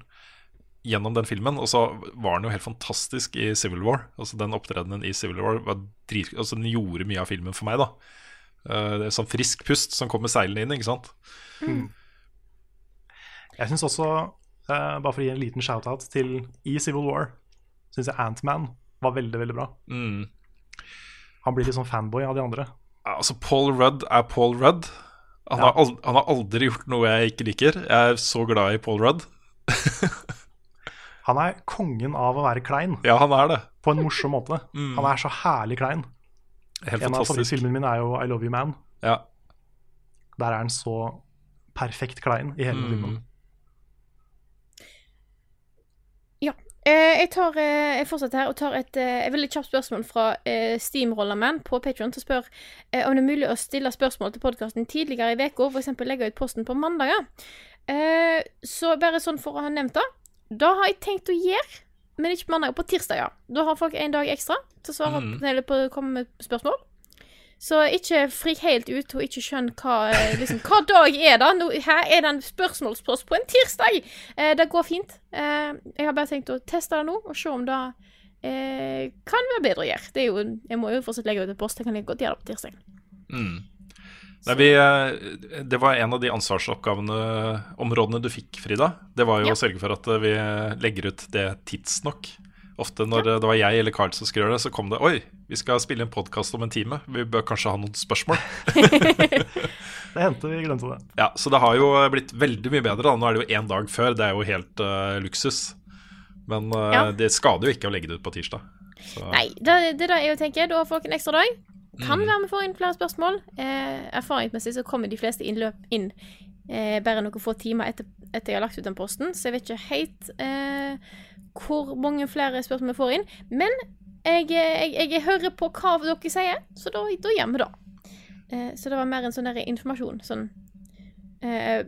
gjennom den filmen. Og så var han jo helt fantastisk i Civil War. Altså Den opptredenen i Civil War drit, altså Den gjorde mye av filmen for meg, da. Eh, det er sånn frisk pust som kommer seilende inn, ikke sant? Jeg syns også, eh, bare for å gi en liten shout-out til i Civil War, syns jeg Antman var veldig, veldig bra. Mm. Han blir litt sånn fanboy av de andre. Altså, Paul Rudd er Paul Rudd. Han, Ja. har aldri, han har aldri gjort noe jeg ikke liker. Jeg er så glad i Paul Rudd. Han er kongen av å være klein, Ja, han er det. på en morsom måte. Mm. Han er så herlig klein. Helt En av fantastisk. favorittfilmene mine er jo I Love You Man. Ja. Der er han så perfekt klein i hele Mm. filmen. Ja. Eh, jeg, tar, eh, jeg fortsetter her og tar et, eh, et veldig kjapt spørsmål fra eh, Steamrollerman på Patreon som spør eh, om det er mulig å stille spørsmål til podkasten tidligere i uka, f.eks. legge ut posten på mandager. Eh, så bare sånn for å ha nevnt det. Da har jeg tenkt å gjøre, men ikke på mandag, på tirsdager. Da har folk en dag ekstra til å svare eller på å komme med spørsmål. Så ikke frik helt ut og ikke skjønn hva, eh, liksom, hva dag er det. Nå, her er det en spørsmålspost på en tirsdag! Eh, det går fint. Eh, jeg har bare tenkt å teste det nå og se om det eh, kan være bedre å gjøre. Det er jo, jeg må jo fortsatt legge ut en post. Jeg kan godt gjøre det på tirsdag. Mm. Nei, vi, eh, det var en av de ansvarsoppgavene, områdene du fikk, Frida. Det var jo Ja. å sørge for at eh, vi legger ut det tidsnok. Ofte når det var jeg eller Carl som skulle gjøre det, så kom det Oi, vi skal spille en podkast om en time. Vi bør kanskje ha noen spørsmål. Det hendte vi glemte det. Ja, Så det har jo blitt veldig mye bedre. da Nå er det jo én dag før. Det er jo helt uh, luksus. Men uh, Ja. det skader jo ikke å legge det ut på tirsdag. Så, Nei, det, det er det jeg tenker. Da får dere en ekstra dag. Kan Mm. være vi får inn flere spørsmål. Eh, erfaringsmessig så kommer de fleste innløp inn eh, bare noen få timer etter, etter jeg har lagt ut den posten, så jeg vet ikke helt eh, hvor mange flere spørsmål vi får inn. Men jeg, jeg, jeg, jeg hører på hva dere sier, så da, da gjør vi det. Eh, så det var mer en sånn der informasjon. Sånn eh,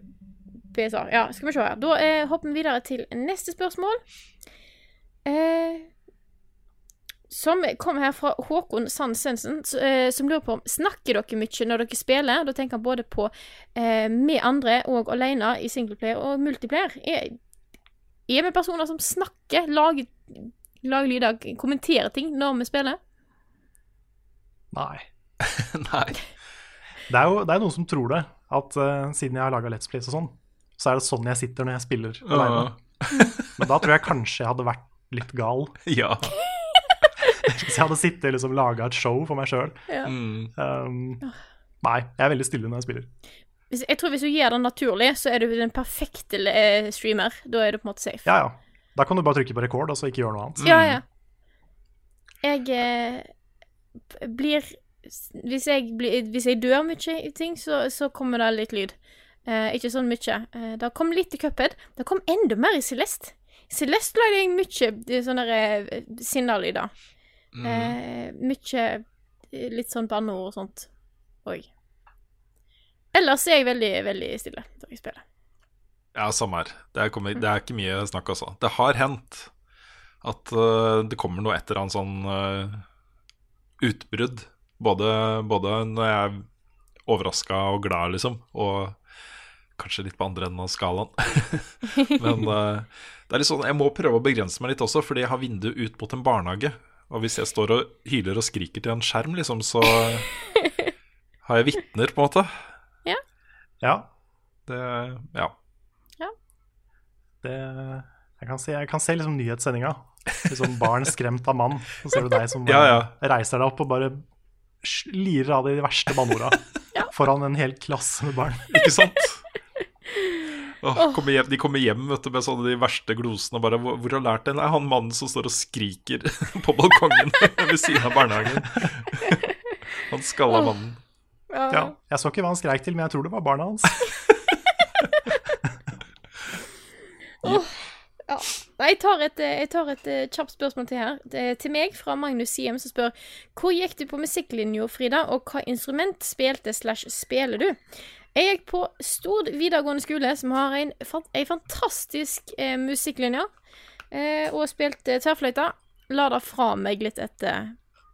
BSA. Ja, skal vi se her. Da eh, hopper vi videre til neste spørsmål. Eh, som kom her fra Håkon Sand Svendsen, eh, som lurer på om Snakker dere mye når dere spiller? Da tenker han både på eh, med andre og alene i singleplayer og multiplayer. Er, er vi personer som snakker, lager, lager lyder, kommenterer ting når vi spiller? Nei. Nei. Det er jo det er noen som tror det. At uh, siden jeg har laga Let's Plays og sånn, så er det sånn jeg sitter når jeg spiller alene. Men da tror jeg kanskje jeg hadde vært litt gal. Ja. Hvis jeg hadde sittet og liksom laga et show for meg sjøl. Ja. Mm. Um, nei, jeg er veldig stille når jeg spiller. Hvis, jeg tror hvis du gjør det naturlig, så er du den perfekte eh, streamer. Da er du på en måte safe. Ja, ja. Da kan du bare trykke på rekord og så ikke gjøre noe annet. Ja, ja. Jeg eh, blir hvis jeg, blir, hvis jeg dør mye i ting, så, så kommer det litt lyd. Eh, ikke sånn mye. Eh, det kom litt i Cuphead. Det kom enda mer i Celeste. Celeste lagde jeg mye eh, sånne eh, sinnelyder. Eh, mye eh, litt sånn banneord og sånt òg. Ellers er jeg veldig, veldig stille når jeg spiller. Ja, samme her. Det er, kommer, det er ikke mye snakk, altså. Det har hendt at uh, det kommer noe etter en sånn uh, utbrudd. Både, både når jeg er overraska og glad, liksom, og kanskje litt på andre enden av skalaen. Men uh, det er litt sånn, jeg må prøve å begrense meg litt også, fordi jeg har vindu ut mot en barnehage. Og hvis jeg står og hyler og skriker til en skjerm, liksom, så har jeg vitner, på en måte. Ja, Det, ja. det Jeg kan se, jeg kan se liksom nyhetssendinga. Liksom barn skremt av mann. Så ser du deg som Ja, ja. reiser deg opp og bare lirer av de verste banneorda foran en hel klasse med barn. Ikke sant? Åh, kommer hjem, de kommer hjem vet du, med sånne de verste glosene. Bare, hvor, hvor har lært det? Nei, han mannen som står og skriker på balkongen ved siden av barnehagen. Han skalla mannen. Ja, jeg så ikke hva han skreik til, men jeg tror det var barna hans. Ja. Jeg tar et, eh, jeg tar et eh, kjapt spørsmål til her. Det er til meg fra Magnus Siem, som spør Hvor gikk du på musikklinja, Frida, og hva instrument spilte slash spiller du? Jeg gikk på Stord videregående skole, som har en, en fantastisk eh, musikklinje, eh, og spilte tverrfløyte. La det fra meg litt etter,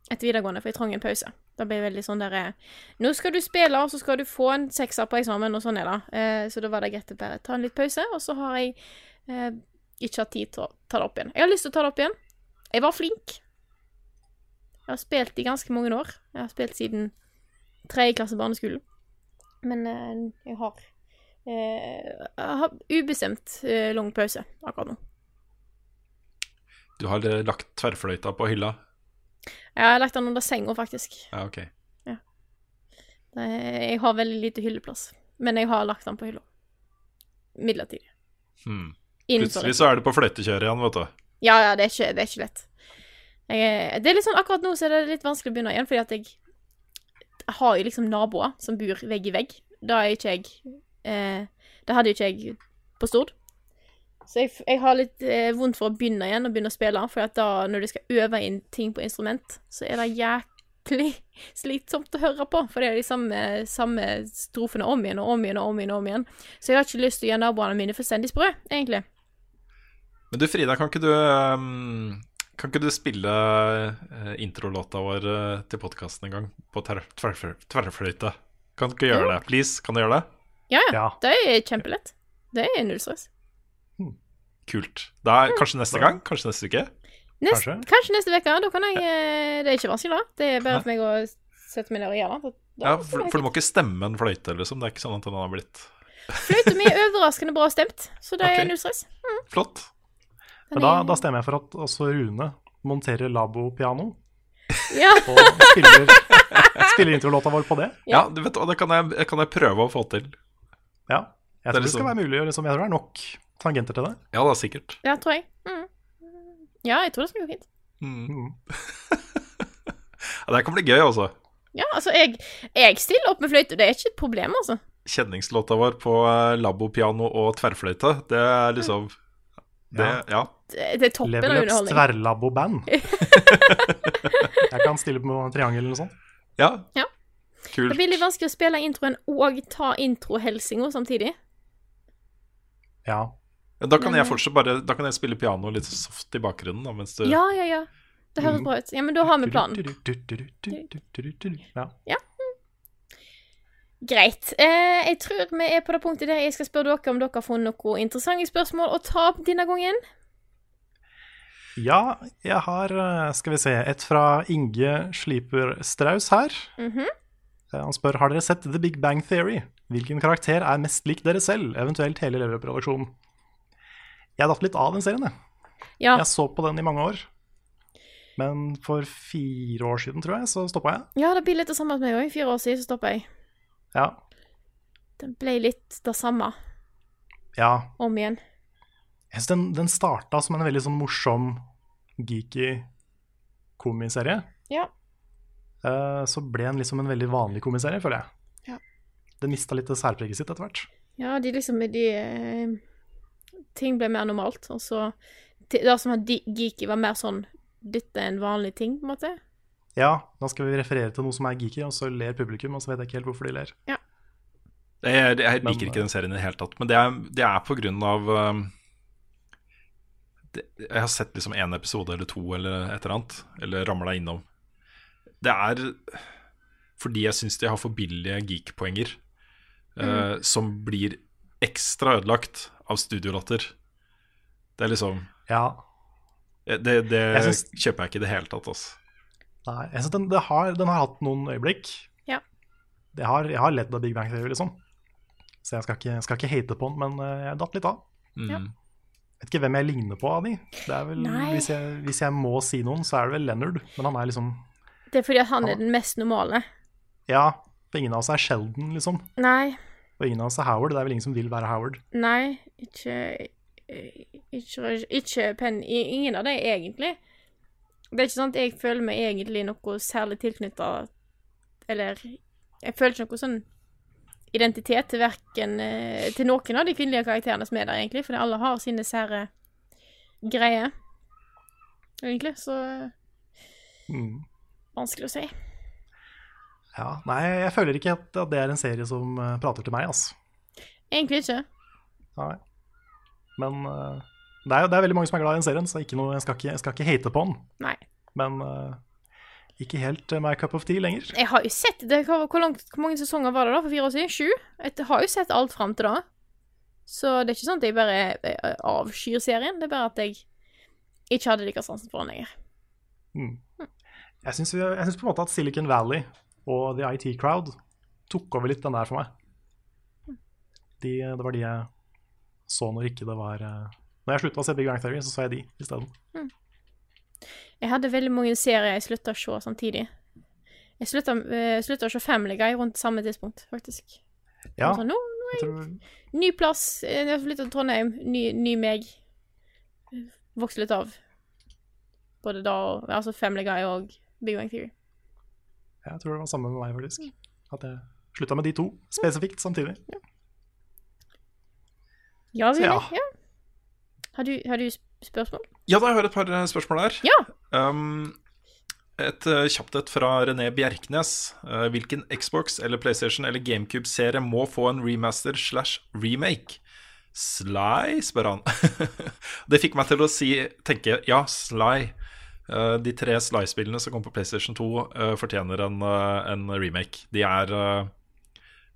etter videregående, for jeg trang en pause. Da ble veldig sånn der eh, Nå skal du spille, og så skal du få en sekser på eksamen, og sånn er det. Eh, så da var det greit å bare ta en litt pause, og så har jeg eh, ikke hatt tid til å ta det opp igjen. Jeg har lyst til å ta det opp igjen. Jeg var flink. Jeg har spilt i ganske mange år. Jeg har spilt siden tredje klasse barneskolen. Men eh, jeg har eh, Jeg har ubestemt eh, lang pause akkurat nå. Du har lagt tverrfløyta på hylla? Jeg har lagt den under senga, faktisk. Ja, ok. Det- Jeg har veldig lite hylleplass. Men jeg har lagt den på hylla. Midlertidig. Hmm. Plutselig så er det på fløytekjøret igjen, vet du. Ja, ja, det er ikke, det er ikke lett. Jeg, det er litt sånn, Akkurat nå så er det litt vanskelig å begynne igjen, fordi at jeg har jo liksom naboer som bor vegg i vegg. Da er ikke jeg eh, Da hadde jo ikke jeg på Stord. Så jeg, jeg har litt eh, vondt for å begynne igjen og begynne å spille, for da, når du skal øve inn ting på instrument, så er det jæklig slitsomt å høre på, for det er de samme, samme strofene om igjen og om igjen og om igjen. og om igjen. Så jeg har ikke lyst til å gjøre naboene mine fullstendig sprø, egentlig. Men du Frida, kan ikke du ehm, Kan ikke du spille eh, introlåta vår eh, til podkasten en gang på tverrfløyte? Kan du ikke gjøre Jo. det? Please, kan du gjøre det? Ja, ja. Det er kjempelett. Det er null stress. Kult. Da er, kanskje neste gang? Kanskje neste uke? Nest, Kanskje. kanskje neste uke. Da kan jeg eh, Det er ikke vanskelig, da. Det er bare for meg å sette meg ned og gjøre det. Ja, for, for du må ikke stemme en fløyte, liksom. Det er ikke sånn at den har blitt Fløyta mi er overraskende bra stemt, så det okay. er null stress. flott. Men da, da stemmer jeg for at også Rune monterer labo-piano Ja. og spiller, spiller introlåta vår på det. Ja, du vet hva, det kan jeg, kan jeg prøve å få til. Ja. Jeg tror det liksom- skal være mulig. og Liksom, jeg tror det er nok tangenter til det. Ja det er sikkert. Ja, tror jeg. Mm. Ja, jeg tror det skal gå fint. Mm. Ja, det kan bli gøy, altså. Ja, altså, jeg, jeg stiller opp med fløyte. Det er ikke et problem, altså. Kjenningslåta vår på labopiano labo-piano og tverrfløyte, det er liksom det, ja. Det, det er toppen av Level Ups underholdning. tverrlabo-band. jeg kan stille på triangel eller noe sånt. Ja, Ja. kult. Det blir litt vanskelig å spille introen og ta introhelsinga samtidig. Ja. Da kan jeg fortsatt bare Da kan jeg spille piano litt soft i bakgrunnen, da, mens du Ja, ja, ja. Det høres bra ut. Ja, men da har vi planen. Ja. Greit. Eh, jeg tror vi er på det punktet der jeg skal spørre dere om dere har funnet noen interessante spørsmål å ta opp denne gangen. ja, jeg har eh, Skal vi se Et fra Inge Sliper Straus her. Mm -hmm. Han spør har dere sett The Big Bang Theory. Hvilken karakter er mest lik dere selv, eventuelt hele Leverø-produksjonen? Jeg datt litt av den serien, jeg. Ja, Jeg så på den i mange år. Men for fire år siden, tror jeg, så stoppa jeg. ja det blir litt det samme med meg òg. Fire år siden så stoppa jeg. Ja. Den ble litt det samme ja. om igjen. Jeg synes den, den starta som en veldig sånn morsom, geeky komiserie. Ja. Uh, så ble den liksom en veldig vanlig komiserie, føler jeg. Ja. Den mista litt særpreget sitt etter hvert. Ja, de liksom de, uh, Ting ble mer normalt, og så Det som var geeky, var mer sånn Dette er en vanlig ting, på en måte. Ja, nå skal vi referere til noe som er geeky, og så ler publikum, og så vet jeg ikke helt hvorfor de ler. Jeg, jeg Men- liker ikke den serien i det hele tatt, men det er, det er på grunn av um, det, Jeg har sett liksom én episode eller to eller et eller annet, eller ramla innom. Det er fordi jeg syns de har for billige geek-poenger, eh, som blir ekstra ødelagt av studiolatter. Det er liksom Ja, Det, det Jeg syns- kjøper jeg ikke i det hele tatt, altså. Nei, jeg synes den, det har, den har hatt noen øyeblikk. Ja. Jeg har, jeg har ledd av Big Bang Theory, liksom. Så jeg skal ikke, skal ikke hate på den, men eh, jeg datt litt av. Mm. Ja. Vet ikke hvem jeg ligner på av de. Det er vel, hvis, jeg, hvis jeg må si noen, så er det vel Leonard. Men han er liksom Det er fordi at han er den mest normale. Ja, for ingen av oss er Sheldon, liksom. Nei, Og ingen av oss er Howard. Det er vel ingen som vil være Howard. nei, ikke Ikke, ikke Penn Ingen av dem, egentlig. Det er ikke sånn at jeg føler meg egentlig noe særlig tilknytta Eller jeg føler ikke noe sånn identitet til verken eh, til noen av de kvinnelige karakterene som er der, egentlig, fordi alle har sine sære greier. Egentlig, så Mm. vanskelig å si. Ja, Nei, jeg føler ikke at, det er en serie som eh, prater til meg, altså. Egentlig ikke. Nei. Men eh, det, er det er veldig mange som er glad i den serien, så ikke noe, jeg, skal ikke, jeg skal ikke hate på den. Nei. Men uh, ikke helt uh, my cup of tea lenger. Jeg har jo sett det, hvor, langt, hvor mange sesonger var det da for fire år siden? Sju? Jeg har jo sett alt fram til da. Så det er ikke sånn at jeg bare jeg avskyr serien. Det er bare at jeg ikke hadde like sansen for den lenger. Mm. Jeg syns jeg syns på en måte at Silicon Valley og The IT Crowd tok over litt den der for meg. De, det var de jeg så når ikke det var eh, Når jeg slutta å se Big Bang Theory, så så jeg de isteden. Jeg hadde veldig mange serier jeg slutta å se samtidig. Jeg slutta, uh, slutta å se Family Guy rundt samme tidspunkt, faktisk. Ja, Altså, nå, nå jeg tror ny plass, eh, jeg har flytta til Trondheim, ny, ny meg. Vokste litt av. Både da og Altså Family Guy og Big Bang Theory. Jeg tror det var samme med meg, faktisk. At jeg slutta med de to spesifikt samtidig. Ja, Så Willy. ja. Ja. Har du, har du spørsmål? Ja, da har jeg et par eh, spørsmål der. Ja. Um, et eh, kjapt et fra René Bjerknes. Uh, hvilken Xbox eller PlayStation eller GameCube-serie må få en remaster slash remake? Sly, spør han. det fikk meg til å si, tenke ja, Sly. Uh, de tre Sly-spillene som kom på PlayStation 2, uh, fortjener en, en remake. De er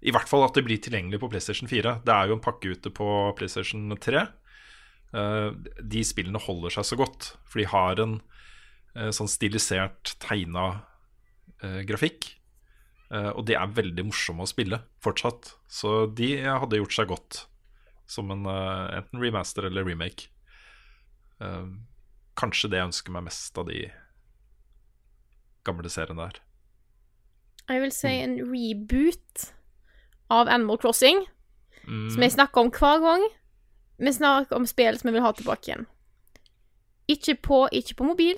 I hvert fall at de blir tilgjengelige på PlayStation 4. Det er jo en pakke ute på PlayStation 3. eh, de spillene holder seg så godt. For de har en eh, sånn stilisert, tegna eh, grafikk. Og de er veldig morsomme å spille fortsatt. Så de hadde gjort seg godt som en enten remaster eller remake. Kanskje det jeg ønsker meg mest av de gamle seriene der. Jeg vil si en reboot av Animal Crossing, Mm. som jeg snakker om hver gang. Vi snakker om spill som vi vil ha tilbake igjen. Ikke på, ikke på mobil,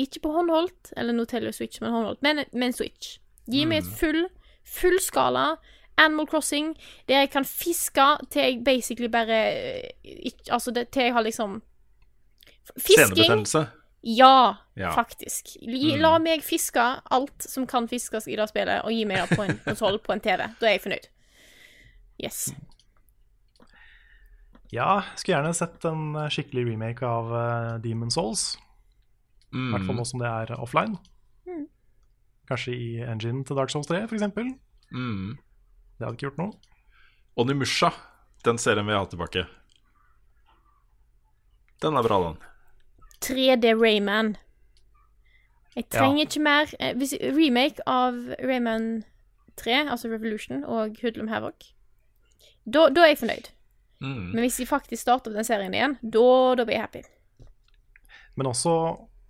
ikke på håndholdt, eller nå teller Switch som en håndholdt, men, men Switch. Gi meg et full, fullskala Animal Crossing der jeg kan fiske til jeg basically bare eh, ikke, Altså det, til jeg har liksom Fisking. Ja, Ja. faktisk. Gi, La meg fiske alt som kan fiskes i det spillet, og gi meg det på en konsoll på en TV. Da er jeg fornøyd. Yes. Ja, skulle gjerne sett en eh, skikkelig remake av uh, Demon Souls. I hvert fall nå som det er offline. Mm. Kanskje i engine til Dark Souls 3, f.eks. Mm. Det hadde ikke gjort noe. Onimusha, den serien vi har tilbake. Den er bra, den. 3D Rayman. Jeg trenger ikke mer eh, hvis, Remake av Rayman 3, altså Revolution, og Hoodlum Havoc. Da, da er jeg fornøyd. Mm. Men hvis de faktisk starter opp den serien igjen, da, da blir jeg happy. Men også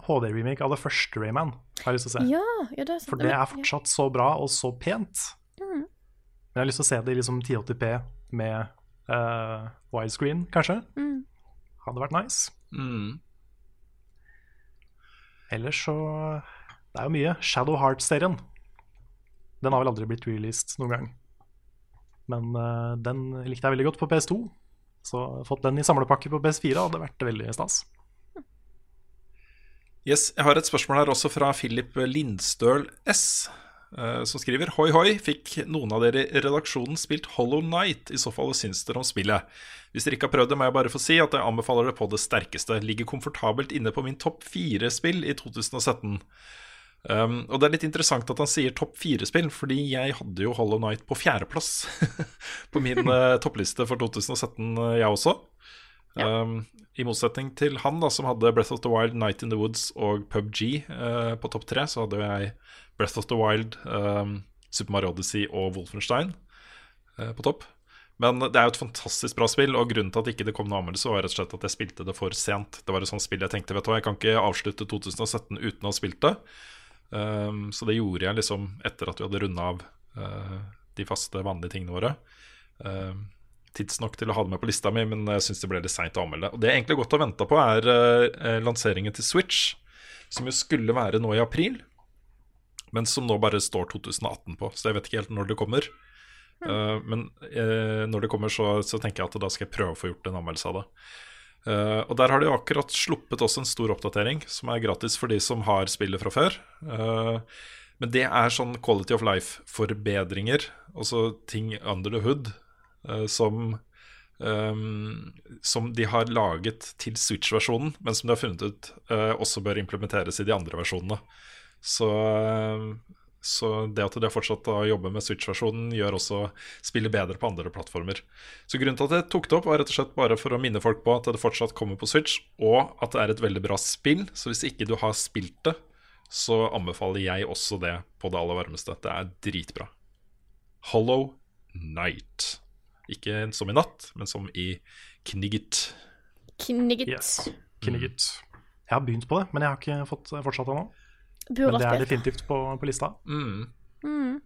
HD-remake av det første Rayman har jeg lyst til å se. Ja, ja, det er sant. For det er fortsatt så bra og så pent. Mm. Men jeg har lyst til å se det i liksom 1080p med uh, widescreen, kanskje. Mm. Hadde vært nice. Mm. Ellers så Det er jo mye. Shadow Heart-serien. Den har vel aldri blitt released noen gang. Men uh, den likte jeg veldig godt på PS2. Så fått den i samlepakke på PS4 hadde vært veldig stas. Yes, Jeg har et spørsmål her også fra Philip Lindstøl S. Uh, som skriver Hoi hoi, fikk noen av dere i redaksjonen spilt Hollow Night? I så fall, hva syns dere om spillet? Hvis dere ikke har prøvd det, må jeg bare få si at jeg anbefaler det på det sterkeste. Ligger komfortabelt inne på min topp fire-spill i 2017. Um, og det er litt interessant at han sier topp fire-spill, fordi jeg hadde jo Hollow Night på fjerdeplass på min eh, toppliste for 2017, eh, jeg også. Um, I motsetning til han, da, som hadde Breath of the Wild, Night in the Woods og PubG uh, på topp tre, så hadde jeg Breath of the Wild, um, Super Mario Odyssey og Wolfenstein eh, på topp. Men det er jo et fantastisk bra spill, og grunnen til at ikke det kom noe anmeldelse, var rett og slett at jeg spilte det for sent. Det var et sånt spill jeg tenkte, vet du hva, jeg kan ikke avslutte 2017 uten å ha spilt det. Um, så det gjorde jeg liksom etter at vi hadde runda av uh, de faste, vanlige tingene våre. Uh, tidsnok til å ha det med på lista mi, men jeg syns det ble litt seint å anmelde. Og det jeg egentlig godt har venta på, er uh, lanseringen til Switch, som jo skulle være nå i april, men som nå bare står 2018 på, så jeg vet ikke helt når det kommer. Uh, men uh, når det kommer, så, så tenker jeg at da skal jeg prøve å få gjort en anmeldelse av det. Uh, og der har de akkurat sluppet også en stor oppdatering, som er gratis for de som har spillet fra før. Uh, men det er sånn quality of life-forbedringer, altså ting under the hood, uh, som um, Som de har laget til Switch-versjonen, men som de har funnet ut også bør implementeres i de andre versjonene. Så så det at de har fortsatt å jobbe med Switch-versjonen, gjør også spillet bedre på andre plattformer. Så grunnen til at jeg tok det opp, var rett og slett bare for å minne folk på at det fortsatt kommer på Switch, og at det er et veldig bra spill. Så hvis ikke du har spilt det, så anbefaler jeg også det på det aller varmeste. Det er dritbra. Hollow Night. Ikke som i natt, men som i Knigget. Knigget. Yes. Knigget. Jeg har begynt på det, men jeg har ikke fått fortsatt ennå. Burde Men det er definitivt på, på lista. Mm. Mm.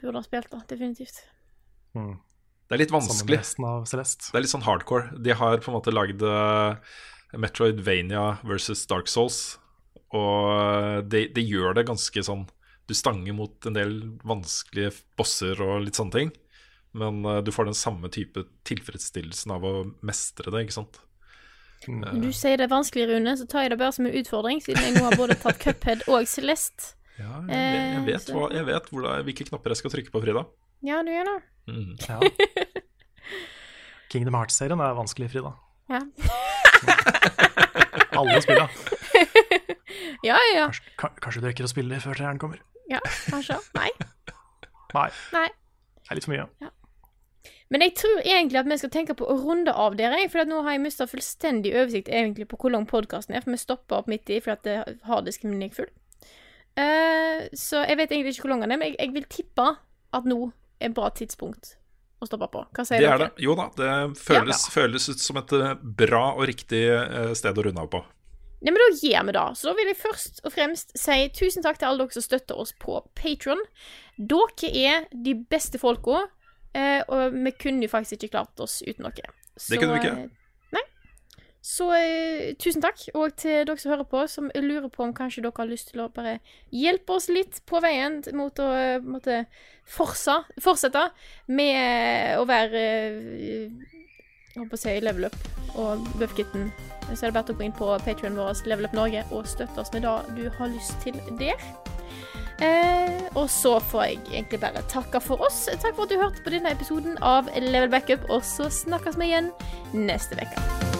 Burde ha spilt, da. Definitivt. Mm. Det er litt vanskelig. av Det er litt sånn hardcore. De har på en måte lagd uh, Metroidvania versus Dark Souls, og det de gjør det ganske sånn Du stanger mot en del vanskelige bosser og litt sånne ting, men uh, du får den samme type tilfredsstillelsen av å mestre det, ikke sant. Når du sier det er vanskelig, Rune, så tar jeg det bare som en utfordring, siden jeg nå har både tatt Cuphead og Celeste. Ja, jeg, jeg, vet, hva, jeg vet hvor det er, hvilke knapper jeg skal trykke på, Frida. Ja, du gjør det. Mm. Ja. Kingdom Hearts-serien er vanskelig, Frida. Ja. Alle spilla. Ja, ja, ja. Kanskje, kanskje du rekker å spille før treeren kommer? ja. Kanskje. Nei. Nei, Nei. det er litt for mye. Men jeg tror egentlig at vi skal tenke på å runde av dere, for nå har jeg mista fullstendig oversikt egentlig på hvor lang podkasten er, for vi stoppa opp midt i fordi det har diskriminering full. Uh, så jeg vet egentlig ikke hvor lang den er, men jeg, jeg vil tippe at nå er et bra tidspunkt å stoppe på. Hva sier det dere? er det. Jo da, det føles, Ja. føles ut som et eh, bra og riktig eh, sted å runde av på. Nei, men Da gjør vi det. Så da vil jeg først og fremst si tusen takk til alle dere som støtter oss på Patron. Dere er de beste folka, eh, og vi kunne jo faktisk ikke klart oss uten dere. Så, kunne vi ikke. eh, Nei. Så eh, tusen takk. Og til dere som hører på, som lurer på om kanskje dere har lyst til å bare hjelpe oss litt på veien mot å måtte måte forsa, fortsette med eh, å være eh, jeg på å si level up og Buffkitten. Så er det bare å gå inn på Patreon vår Level Up Norge og støtte oss med det du har lyst til der. Eh, og så får jeg egentlig bare takke for oss. Takk for at du hørte på denne episoden av Level Backup, og så snakkes vi igjen neste uke.